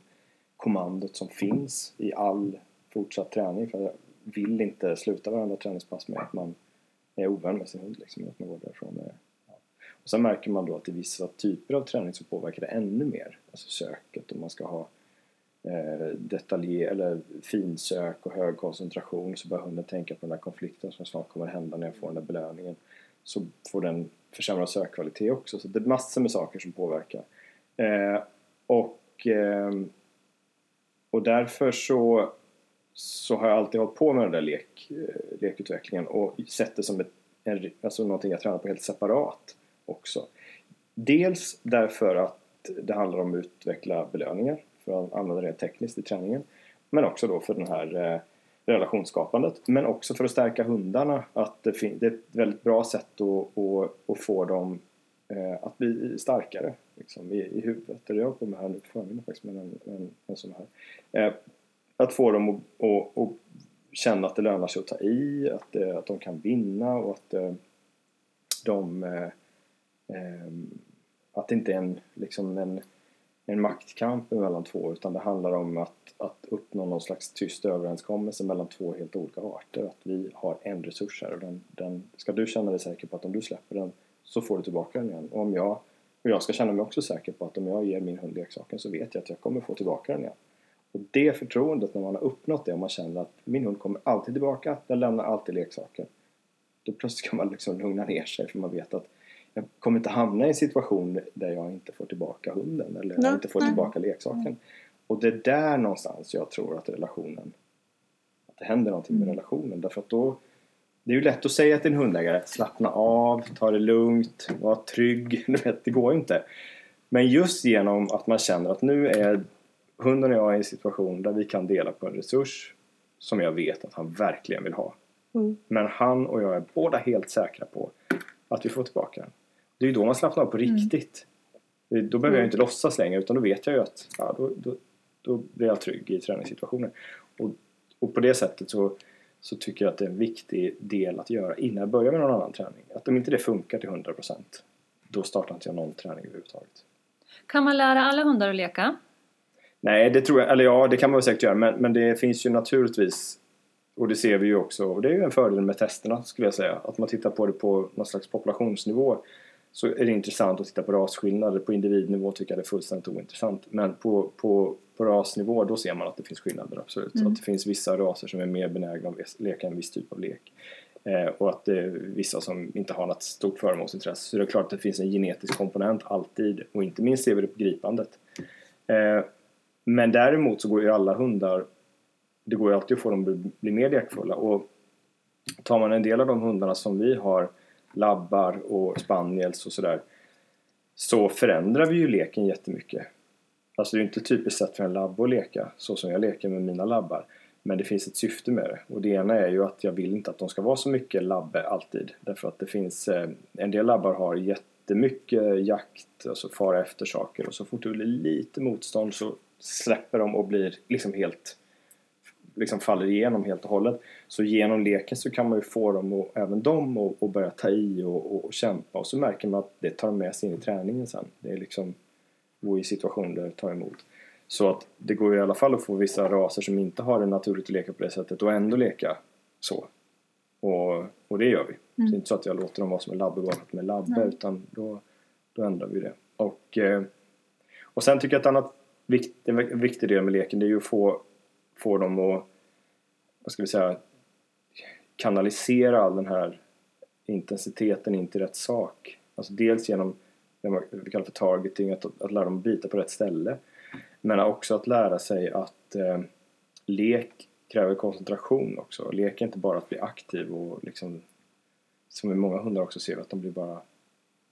kommandot som finns i all fortsatt träning. För jag vill inte sluta varandra träningspass med att man är ovän med sin hund. Liksom, att man går därifrån med, ja. Och sen märker man då att i vissa typer av träning så påverkar det ännu mer. Alltså söket, om man ska ha eh, detaljer eller finsök och hög koncentration så börjar hunden tänka på den där konflikten som snart kommer hända när jag får den där belöningen. Så får den försämrad sökkvalitet också. Så det är massor med saker som påverkar. Eh, och, eh, och därför så, så har jag alltid hållit på med den där lek, eh, lekutvecklingen och sett det som ett, en, alltså någonting jag tränar på helt separat också. Dels därför att det handlar om att utveckla belöningar för att använda det tekniskt i träningen. Men också då för den här eh, relationsskapandet. Men också för att stärka hundarna. Att det, fin- det är ett väldigt bra sätt att, att, att få dem eh, att bli starkare liksom, i, i huvudet. Det jag på med här nu på förmiddagen faktiskt med en, en, en sån här. Eh, att få dem att, att, att känna att det lönar sig att ta i, att, att de kan vinna och att eh, de eh, eh, att det inte är en, liksom en, en maktkamp mellan två utan det handlar om att, att uppnå någon slags tyst överenskommelse mellan två helt olika arter. Att vi har en resurs här och den, den, ska du känna dig säker på att om du släpper den så får du tillbaka den igen. Och om jag, och jag ska känna mig också säker på att om jag ger min hund leksaken så vet jag att jag kommer få tillbaka den igen. Och det förtroendet när man har uppnått det och man känner att min hund kommer alltid tillbaka, den lämnar alltid leksaken. Då plötsligt kan man liksom lugna ner sig för man vet att jag kommer inte hamna i en situation där jag inte får tillbaka hunden eller Nej, inte får nej. tillbaka leksaken. och det är där någonstans jag tror att relationen att det händer någonting med Mm. relationen därför att då det är ju lätt att säga till en hundägare slappna av, ta det lugnt, var trygg. Du vet, det går ju inte. Men just genom att man känner att nu är hunden och jag i en situation där vi kan dela på en resurs som jag vet att han verkligen vill ha. Mm. Men han och jag är båda helt säkra på att vi får tillbaka den. Det är ju då man slappnar av på riktigt. Det- Då behöver jag inte låtsas längre utan då vet jag ju att ja, då, då, då blir jag trygg i träningssituationen. Och, och på det sättet så, så tycker jag att det är en viktig del att göra innan jag börjar med någon annan träning. Att om inte det funkar till 100% då startar inte jag någon träning överhuvudtaget. Kan man lära alla hundar att leka? Nej, det tror jag, eller ja, det kan man väl säkert göra men, men det finns ju naturligtvis och det ser vi ju också och det är ju en fördel med testerna skulle jag säga att man tittar på det på någon slags populationsnivå så är det intressant att titta på rasskillnader. På individnivå tycker jag det är fullständigt ointressant men på, på, på rasnivå då ser man att det finns skillnader absolut. Mm. att det finns vissa raser som är mer benägna att leka en viss typ av lek eh, och att det är vissa som inte har något stort föremålsintresse. Så det är klart att det finns en genetisk komponent alltid och inte minst ser vi det på gripandet. Eh, men däremot så går ju alla hundar det går ju alltid att få dem att bli mer lekfulla och tar man en del av de hundarna som vi har labbar och spaniels och sådär så förändrar vi ju leken jättemycket. Alltså det är ju inte typiskt sätt för en labb att leka så som jag leker med mina labbar. Men det finns ett syfte med det. Och det ena är ju att jag vill inte att de ska vara så mycket labbe alltid. Därför att det finns, eh, en del labbar har jättemycket jakt, alltså fara efter saker. Och så fort det blir lite motstånd så släpper de och blir liksom helt liksom faller igenom helt och hållet. Så genom leken så kan man ju få dem, och även dem, att- börja ta i och, och, och kämpa. Och så märker man att det tar med sig in i träningen sen. Det är liksom gå i situationer där det tar emot. Så att det går ju i alla fall att få vissa raser som inte har det naturligt att leka på det sättet och ändå leka så. Och, och det gör vi. Så det är inte så att jag låter dem vara som en labbe bara är labbe Nej. utan då, då ändrar vi det. Och, eh, och sen tycker jag att ett annat vikt, en viktig del med leken det är ju att få, få dem att vad ska vi säga kanalisera all den här intensiteten in till rätt sak. Alltså dels genom det vi kallar för targeting, att, att lära dem bita på rätt ställe. Men också att lära sig att eh, lek kräver koncentration också. Lek är inte bara att bli aktiv och liksom som i många hundar också ser vi att de blir bara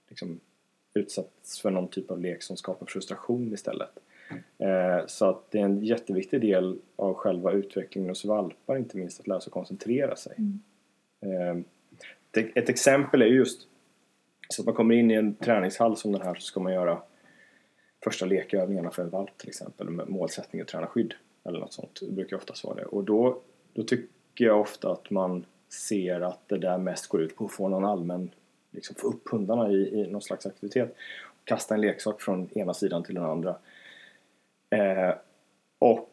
liksom utsatts för någon typ av lek som skapar frustration istället. Eh, så att det är en jätteviktig del av själva utvecklingen hos valpar inte minst att lära sig koncentrera sig. Eh, ett, ett exempel är just så att man kommer in i en träningshall som den här så ska man göra första lekövningarna för en valp till exempel med målsättning att träna skydd eller något sånt. Det brukar oftast vara det. Och då, då tycker jag ofta att man ser att det där mest går ut på att få någon allmän, liksom få upp hundarna i, i någon slags aktivitet. Kasta en leksak från ena sidan till den andra. Eh, och,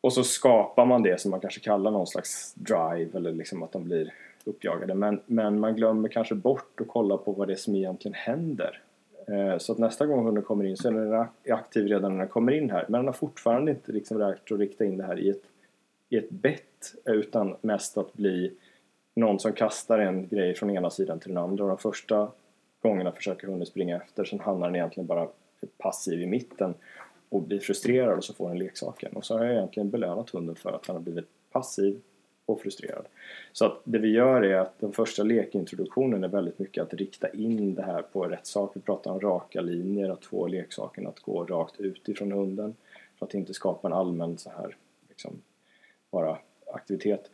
och så skapar man det som man kanske kallar någon slags drive eller liksom att de blir uppjagade. Men, men man glömmer kanske bort att kolla på vad det är som egentligen händer. Eh, så att nästa gång hunden kommer in så är den aktiv redan när den kommer in här. Men den har fortfarande inte liksom lärt att rikta in det här i ett, i ett bett utan mest att bli någon som kastar en grej från ena sidan till den andra. Och de första gångerna försöker hunden springa efter sen hamnar den egentligen bara passiv i mitten och blir frustrerad och så får den leksaken. Och så har jag egentligen belönat hunden för att han har blivit passiv och frustrerad. Så att det vi gör är att den första lekintroduktionen är väldigt mycket att rikta in det här på rätt sak. Vi pratar om raka linjer, att få leksaken att gå rakt ut ifrån hunden för att inte skapa en allmän så här liksom bara aktivitet.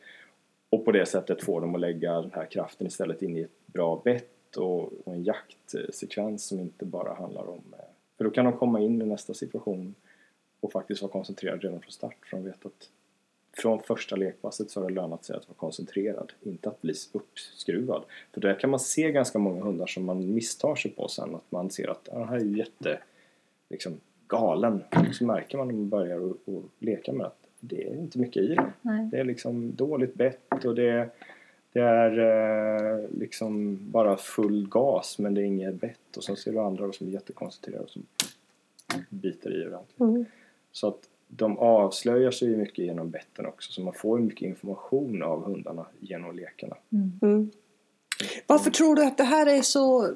Och på det sättet få dem att lägga den här kraften istället in i ett bra bett och, och en jaktsekvens som inte bara handlar om... eh, för då kan de komma in i nästa situation och faktiskt vara koncentrerade redan från start för de vet att från första lekpasset så har det lönat sig att vara koncentrerad, inte att bli uppskruvad. För där kan man se ganska många hundar som man misstar sig på sen, att man ser att "Ah, den här är jätte liksom, galen. Och så märker man när man börjar att att leka med att det är inte mycket i den. Det är liksom dåligt bett och det, det är eh, liksom bara full gas men det är inget bett. Och sen ser du andra som är jättekoncentrerade och som biter i ordentligt. Mm. Så att de avslöjar sig ju mycket genom betten också så man får mycket information av hundarna genom lekarna. Mm. Varför tror du att det här är så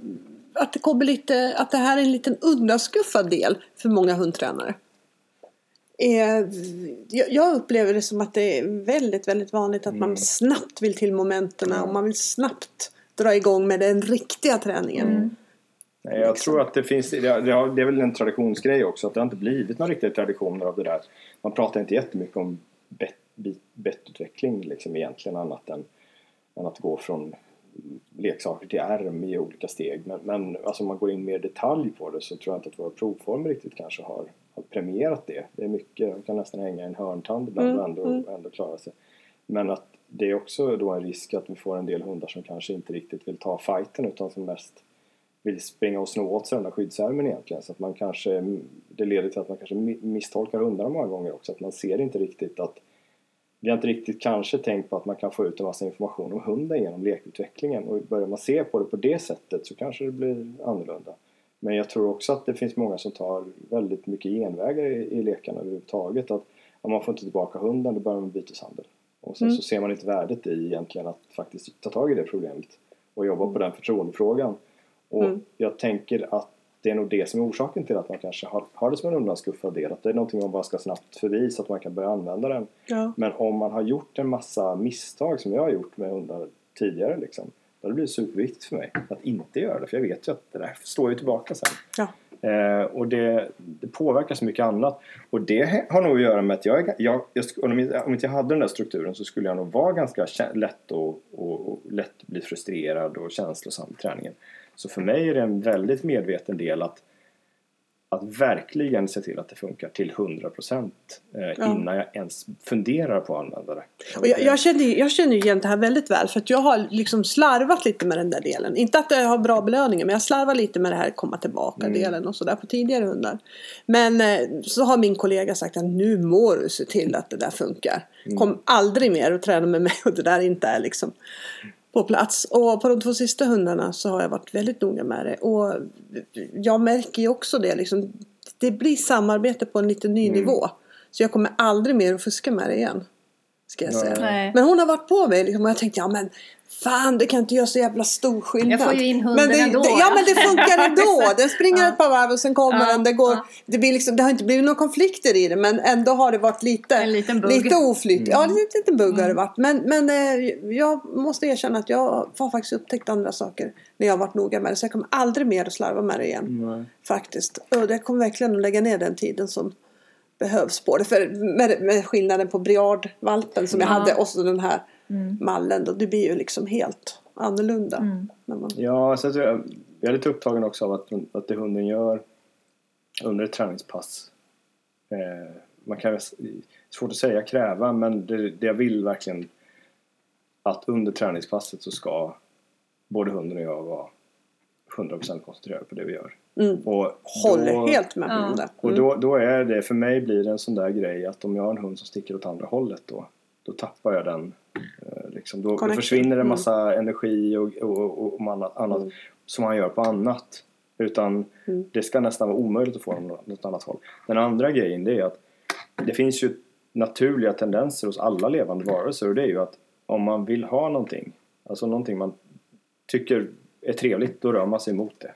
att det kommer lite att det här är en liten undanskuffad del för många hundtränare? Är, jag- upplever det som att det är väldigt, väldigt vanligt att man snabbt vill till momenten och man vill snabbt dra igång med den riktiga träningen. Nej, jag tror att det finns, det, har, det är väl en traditionsgrej också att det har inte blivit några riktiga traditioner av det där. Man pratar inte jättemycket om bett, bit- bettutveckling liksom egentligen annat än, än att gå från leksaker till ärm i olika steg. Men, men alltså om man går in mer detalj på det så tror jag inte att våra provformer riktigt kanske har, har premierat det. Det är mycket, man kan nästan hänga en hörntand ibland och ändå, ändå klara sig. Men att det är också då en risk att vi får en del hundar som kanske inte riktigt vill ta fighten utan som mest vill springa och sno åt sig den där skyddsärmen egentligen. Så att man kanske, det leder till att man kanske mi- misstolkar hundarna många gånger också. Att man ser inte riktigt att vi har inte riktigt kanske tänkt på att man kan få ut en massa information om hunden genom lekutvecklingen och börjar man se på det på det sättet så kanske det blir annorlunda. Men jag tror också att det finns många som tar väldigt mycket genvägar i, i lekarna överhuvudtaget. Att om man får inte tillbaka hunden då börjar man byteshandel. Och sen så ser man inte värdet i egentligen att faktiskt ta tag i det problemet och jobba på den förtroendefrågan. Och jag tänker att det är nog det som är orsaken till att man kanske har, har det som en undanskuffad del. Att det är någonting man bara ska snabbt förbi så att man kan börja använda den. Ja. Men om man har gjort en massa misstag som jag har gjort med hundar tidigare liksom. Då har det blivit superviktigt för mig att inte göra det. För jag vet ju att det där står ju tillbaka sen. Ja. Eh, och det, det påverkar så mycket annat. Och det har nog att göra med att jag, jag, jag om inte jag hade den där strukturen så skulle jag nog vara ganska lätt och, och, och lätt bli frustrerad och känslosam i träningen. Så för mig är det en väldigt medveten del att, att verkligen se till att det funkar till 100% eh, Ja. innan jag ens funderar på att använda det. Och jag, jag, känner, jag känner igen det här väldigt väl för att jag har liksom slarvat lite med den där delen. Inte att jag har bra belöningar men jag slarvar lite med det här komma tillbaka delen och sådär på tidigare hundar. Men eh, så har min kollega sagt att nu må du se till att det där funkar. Kom aldrig mer och träna med mig och det där inte är liksom på plats. Och på de två sista hundarna så har jag varit väldigt noga med det. Och jag märker ju också det liksom. Det blir samarbete på en lite ny nivå. Så jag kommer aldrig mer att fuska med det igen. Ska jag säga. Nej. Men hon har varit på mig liksom, och jag tänkte ja men Fan det kan inte göra så jävla stor skillnad. Jag får ju in hunden men det, ändå, det, Ja men det funkar ändå. Den springer Ja. ett par varv och sen kommer Ja, den. Det, går, ja. det, blir liksom, det har inte blivit några konflikter i det men ändå har det varit lite, lite oflyt. Ja en liten, liten bugg Mm. har det varit. Men, men eh, jag måste erkänna att jag har faktiskt upptäckt andra saker när jag har varit noga med det. Så jag kommer aldrig mer att slarva med det igen. Nej. Faktiskt. Och jag kommer verkligen att lägga ner den tiden som behövs på det. För med, med skillnaden på briardvalpen som jag Ja. hade och så den här Mm. mallen då. Det blir ju liksom helt annorlunda. När man, Ja, så att jag, jag är lite upptagen också av att, att det hunden gör under ett träningspass. Eh, man kan, svårt att säga kräva, men det, det jag vill verkligen att under träningspasset så ska både hunden och jag vara 100% koncentrerade på det vi gör. mm, Och håller då- helt med Ja. om det. och Mm. då, då är det, för mig blir det en sån där grej att om jag har en hund som sticker åt andra hållet då, då tappar jag den. Eh, liksom, då, då försvinner en Mm. massa energi och, och, och, annat, annat som man gör på annat. Utan Mm. det ska nästan vara omöjligt att få den åt något annat håll. Den andra grejen det är att det finns ju naturliga tendenser hos alla levande varelser och det är ju att om man vill ha någonting, alltså någonting man tycker är trevligt, då rör man sig mot det.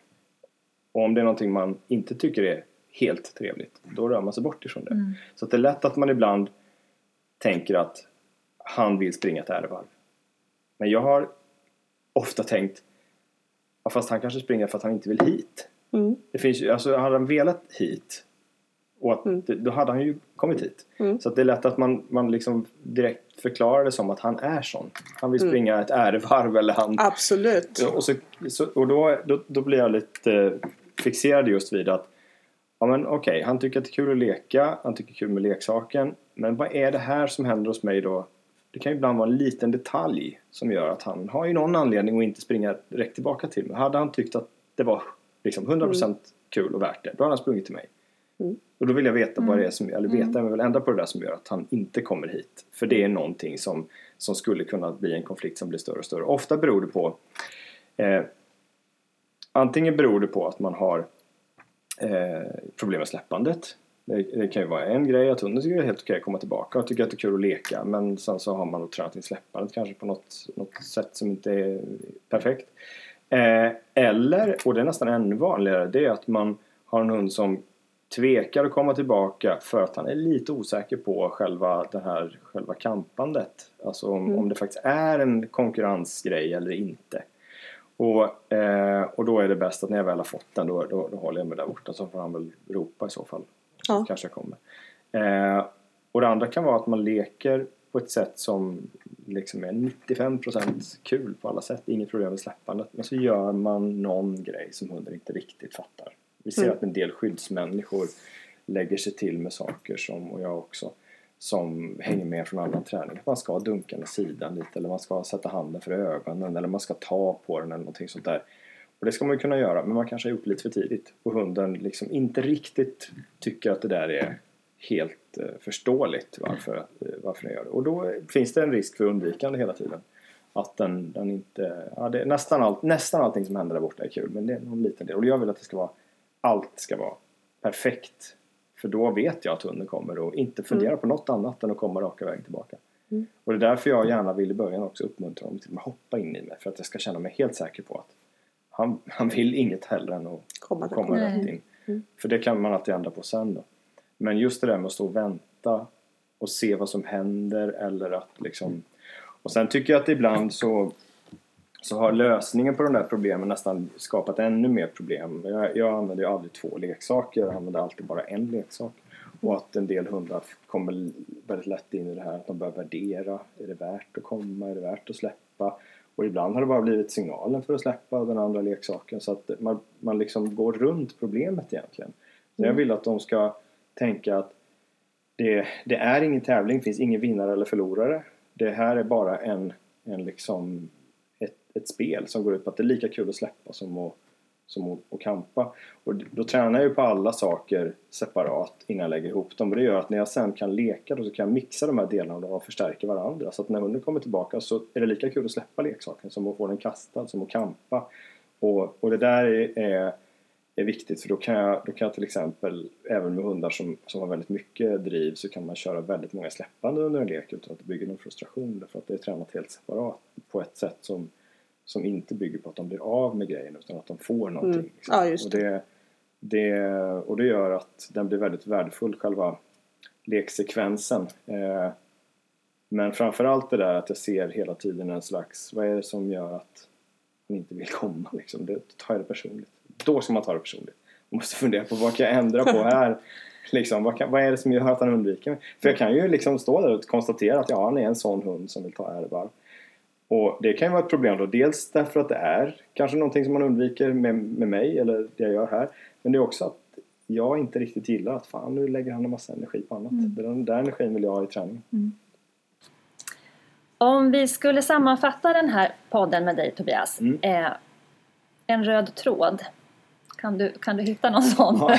Och om det är någonting man inte tycker är helt trevligt, då rör man sig bort ifrån det. Så att det är lätt att man ibland tänker att han vill springa ett ärevarv. Men jag har ofta tänkt, ja, fast han kanske springer för att han inte vill hit. Mm. Det finns alltså hade han velat hit och att, Mm. då hade han ju kommit hit. Mm. Så det är lätt att man, man liksom direkt förklarar det som att han är sån. Han Mm. vill springa ett ärevarv eller han... Absolut. Och, så, så, och då, då, då blir jag lite fixerad just vid att Ja men okej, han tycker att det är kul att leka, han tycker det är kul med leksaken. Men vad är det här som händer hos mig då? Det kan ju ibland vara en liten detalj som gör att han har ju någon anledning att inte springa direkt tillbaka till mig. Hade han tyckt att det var liksom 100% kul och värt det, då hade han sprungit till mig. Mm. Och då vill jag veta vad det är som, eller veta, men vill ändra på det där som gör att han inte kommer hit. För det är någonting som, som skulle kunna bli en konflikt som blir större och större. Ofta beror det på eh, Antingen beror det på att man har eh, problem med släppandet. Det, det kan ju vara en grej att hunden tycker det är helt okej att komma tillbaka och tycker att det är kul att leka men sen så har man då tränat in släppandet kanske på något, något sätt som inte är perfekt. Eh, eller, och det är nästan ännu vanligare, det är att man har en hund som tvekar att komma tillbaka för att han är lite osäker på själva det här själva kampandet. Alltså om, Mm. om det faktiskt är en konkurrensgrej eller inte. Och, eh, och då är det bäst att när jag väl har fått den då, då, då håller jag mig där borta så får han väl ropa i så fall. Ja. Kanske kommer. Eh, och det andra kan vara att man leker på ett sätt som liksom är 95% kul på alla sätt. Inget problem med släppandet. Men så gör man någon grej som hunden inte riktigt fattar. Vi ser Mm. att en del skyddsmänniskor lägger sig till med saker som, och jag också, som hänger med från annan träning. Att man ska dunka med sidan lite eller man ska sätta handen för ögonen eller man ska ta på den eller någonting sånt där. Och det ska man ju kunna göra men man kanske har gjort det lite för tidigt. Och hunden liksom inte riktigt tycker att det där är helt eh, förståeligt varför, eh, varför den gör det. Och då finns det en risk för undvikande hela tiden. Att den, den inte... Ja, det nästan, allt, nästan allting som händer där borta är kul men det är någon liten del. Och jag vill att det ska vara... Allt ska vara perfekt. För då vet jag att hunden kommer och inte fundera på något annat än att komma raka vägen tillbaka. Mm. Och det är därför jag gärna vill i början också uppmuntra dem till att hoppa in i mig. För att jag ska känna mig helt säker på att han, han vill inget hellre än att Komma komma rätt in. Mm. För det kan man alltid ändra på sen då. Men just det där med att stå och vänta och se vad som händer eller att liksom... Och sen tycker jag att ibland så, så har lösningen på de där problemen nästan skapat ännu mer problem. Jag, jag använder ju aldrig två leksaker, jag använder alltid bara en leksak. Och att en del hundar kommer väldigt lätt in i det här att de börjar värdera. Är det värt att komma? Är det värt att släppa? Och ibland har det bara blivit signalen för att släppa den andra leksaken så att man, man liksom går runt problemet egentligen. Så jag vill att de ska tänka att det, det är ingen tävling, det finns ingen vinnare eller förlorare. Det här är bara en, en liksom ett, ett spel som går ut på att det är lika kul att släppa som att, som att, att kampa. Och då tränar jag ju på alla saker separat innan jag lägger ihop dem. Och det gör att när jag sen kan leka då så kan jag mixa de här delarna och förstärka varandra. Så att när hunden kommer tillbaka så är det lika kul att släppa leksaken som att få den kastad, som att kampa. Och, och det där är, är, är viktigt för då kan, jag, då kan jag till exempel, även med hundar som, som har väldigt mycket driv så kan man köra väldigt många släppande under en lek utan att det bygger någon frustration därför att det är tränat helt separat på ett sätt som, som inte bygger på att de blir av med grejen utan att de får någonting. Mm. liksom. Ja, just och, det, det, och det gör att den blir väldigt värdefull, själva leksekvensen. Eh, men framförallt det där att jag ser hela tiden en slags, vad är det som gör att han inte vill komma liksom? Det tar jag det personligt. Då ska man ta det personligt. Man måste fundera på vad kan jag ändra på här? Liksom, vad, kan, vad är det som gör att han undviker mig? För jag kan ju liksom stå där och konstatera att ja, han är en sån hund som vill ta ärvarv. Och det kan ju vara ett problem då. Dels därför att det är kanske någonting som man undviker med, med mig eller det jag gör här. Men det är också att jag inte riktigt gillar att fan nu lägger han en massa energi på annat. Den där energin vill jag ha i träningen. Om vi skulle sammanfatta den här podden med dig Tobias. Mm. Eh, en röd tråd. Kan du, kan du hitta någon sån?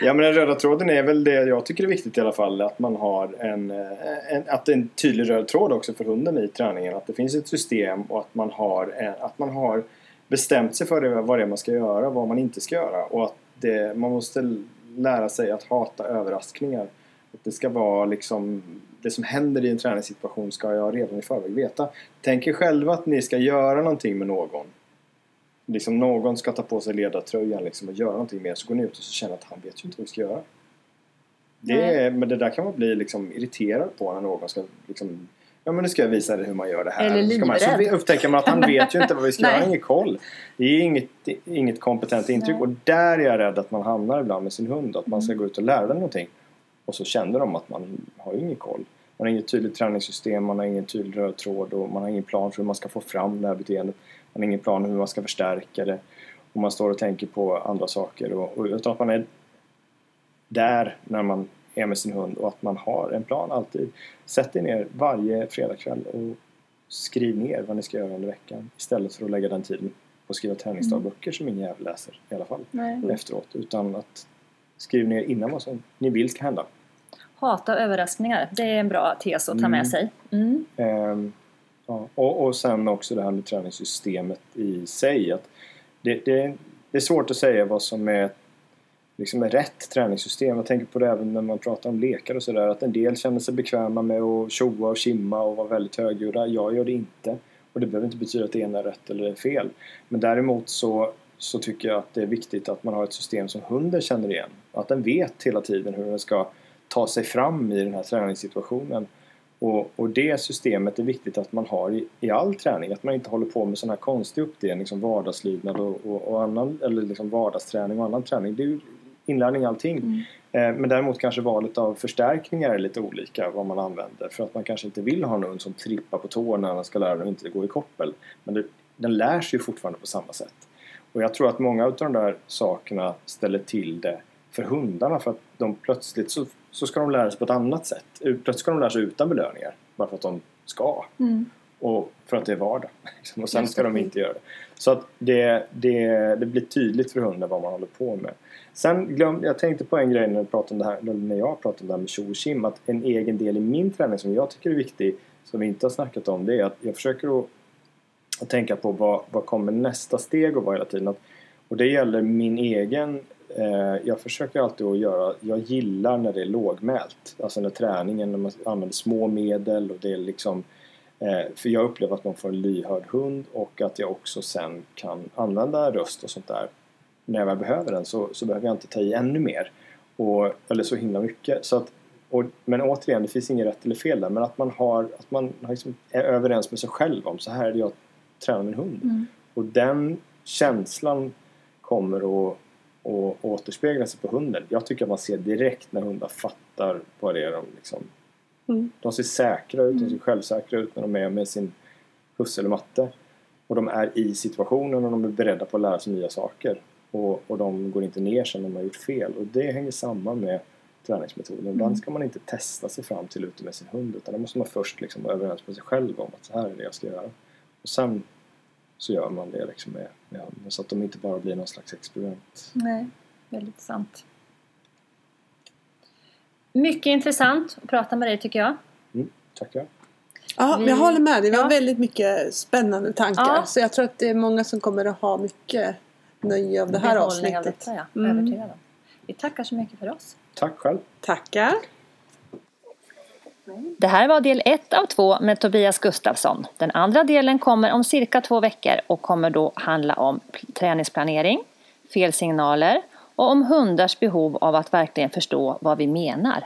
Ja men den röda tråden är väl det jag tycker är viktigt i alla fall. Att man har en, eh, en, att det är en tydlig röd tråd också för hunden i träningen. Att det finns ett system och att man har, en, att man har bestämt sig för det, vad det är man ska göra och vad man inte ska göra. Och att det, man måste lära sig att hata överraskningar. Att det ska vara liksom det som händer i en träningssituation ska jag redan i förväg veta. Tänk er själva att ni ska göra någonting med någon liksom någon ska ta på sig ledartröjan liksom och göra någonting mer så går ni ut och så känner att han vet ju inte vad vi ska göra. Det är, men det där kan man bli liksom irriterad på när någon ska liksom Ja men nu ska jag visa dig hur man gör det här. Eller Ska man, så upptäcker man att han vet ju inte vad vi ska göra, han har ingen koll. Det är inget, inget kompetent intryck Nej. och där är jag rädd att man hamnar ibland med sin hund. Att man ska Mm. gå ut och lära den någonting. Och så känner de att man har ju ingen koll. Man har inget tydligt träningssystem, man har ingen tydlig röd tråd och man har ingen plan för hur man ska få fram det här beteendet. Man har ingen plan hur man ska förstärka det. Och man står och tänker på andra saker. Och, och utan att man är där när man är med sin hund och att man har en plan alltid. Sätt er ner varje fredagkväll och skriv ner vad ni ska göra under veckan istället för att lägga den tiden på att skriva träningsdagböcker som ingen jävel läser i alla fall Nej. efteråt. Utan att skriva ner innan vad som ni vill ska hända. Hata överraskningar. Det är en bra tes att ta med Mm. sig. Mm. Ehm, ja. och, och sen också det här med träningssystemet i sig. Att det, det, det är svårt att säga vad som är liksom är rätt träningssystem. Jag tänker på det även när man pratar om lekar och sådär. Att en del känner sig bekväma med att tjoa och kimma och vara väldigt högljudda. Jag gör det inte. Och det behöver inte betyda att det ena är rätt eller fel. Men däremot så så tycker jag att det är viktigt att man har ett system som hunden känner igen. Att den vet hela tiden hur den ska ta sig fram i den här träningssituationen. Och, och det systemet är viktigt att man har i, i all träning. Att man inte håller på med sån här konstig uppdelning som vardagslydnad och, och, och annan, eller liksom vardagsträning och annan träning. Det är ju inlärning allting. Mm. Eh, men däremot kanske valet av förstärkningar är lite olika vad man använder. För att man kanske inte vill ha hund som trippar på tår när man ska lära den att inte gå i koppel. Men det, den lär sig ju fortfarande på samma sätt. Och jag tror att många av de där sakerna ställer till det för hundarna för att de plötsligt så, så ska de lära sig på ett annat sätt. Plötsligt ska de lära sig utan belöningar. Bara för att de ska. Mm. Och för att det är vardag. Liksom. Och sen ska de inte göra det. Så att det, det, det blir tydligt för hunden vad man håller på med. Sen glöm, jag tänkte på en grej när, jag pratade om det här, när jag pratade om det här med tjo och kim, Att en egen del i min träning som jag tycker är viktig, som vi inte har snackat om, det är att jag försöker att, att tänka på vad, vad kommer nästa steg att vara hela tiden. Att, och det gäller min egen eh, jag försöker alltid att göra, jag gillar när det är lågmält. Alltså när träningen, när man använder små medel och det är liksom eh, för jag upplever att man får en lyhörd hund och att jag också sen kan använda röst och sånt där när jag väl behöver den så, så behöver jag inte ta i ännu mer. Och, eller så himla mycket. Så att, och, men återigen, det finns inget rätt eller fel där. Men att man, har, att man liksom är överens med sig själv om så här är det jag tränar min hund. Mm. Och den känslan kommer att, att återspegla sig på hunden. Jag tycker att man ser direkt när hundar fattar vad det är de liksom... Mm. De ser säkra ut, de ser Mm. självsäkra ut när de är med sin husse eller matte. Och de är i situationen och de är beredda på att lära sig nya saker. Och, och de går inte ner sig när de har gjort fel. Och det hänger samman med träningsmetoden. Mm. Den ska man inte testa sig fram till ute med sin hund. Utan det måste man först liksom vara överens med sig själv om att så här är det jag ska göra. Och sen så gör man det liksom med, med hunden. Så att de inte bara blir någon slags experiment. Nej, väldigt sant. Mycket intressant att prata med dig tycker jag. Mm, tackar. Ja, Vi- jag håller med dig. Vi Ja. väldigt mycket spännande tankar. Ja. Så jag tror att det är många som kommer att ha mycket nöje av det här Behållning av avsnittet. Detta, ja. Mm. Vi tackar så mycket för oss. Tack själv. Tackar. Det här var del ett av två med Tobias Gustafsson. Den andra delen kommer om cirka två veckor och kommer då handla om träningsplanering, felsignaler och om hundars behov av att verkligen förstå vad vi menar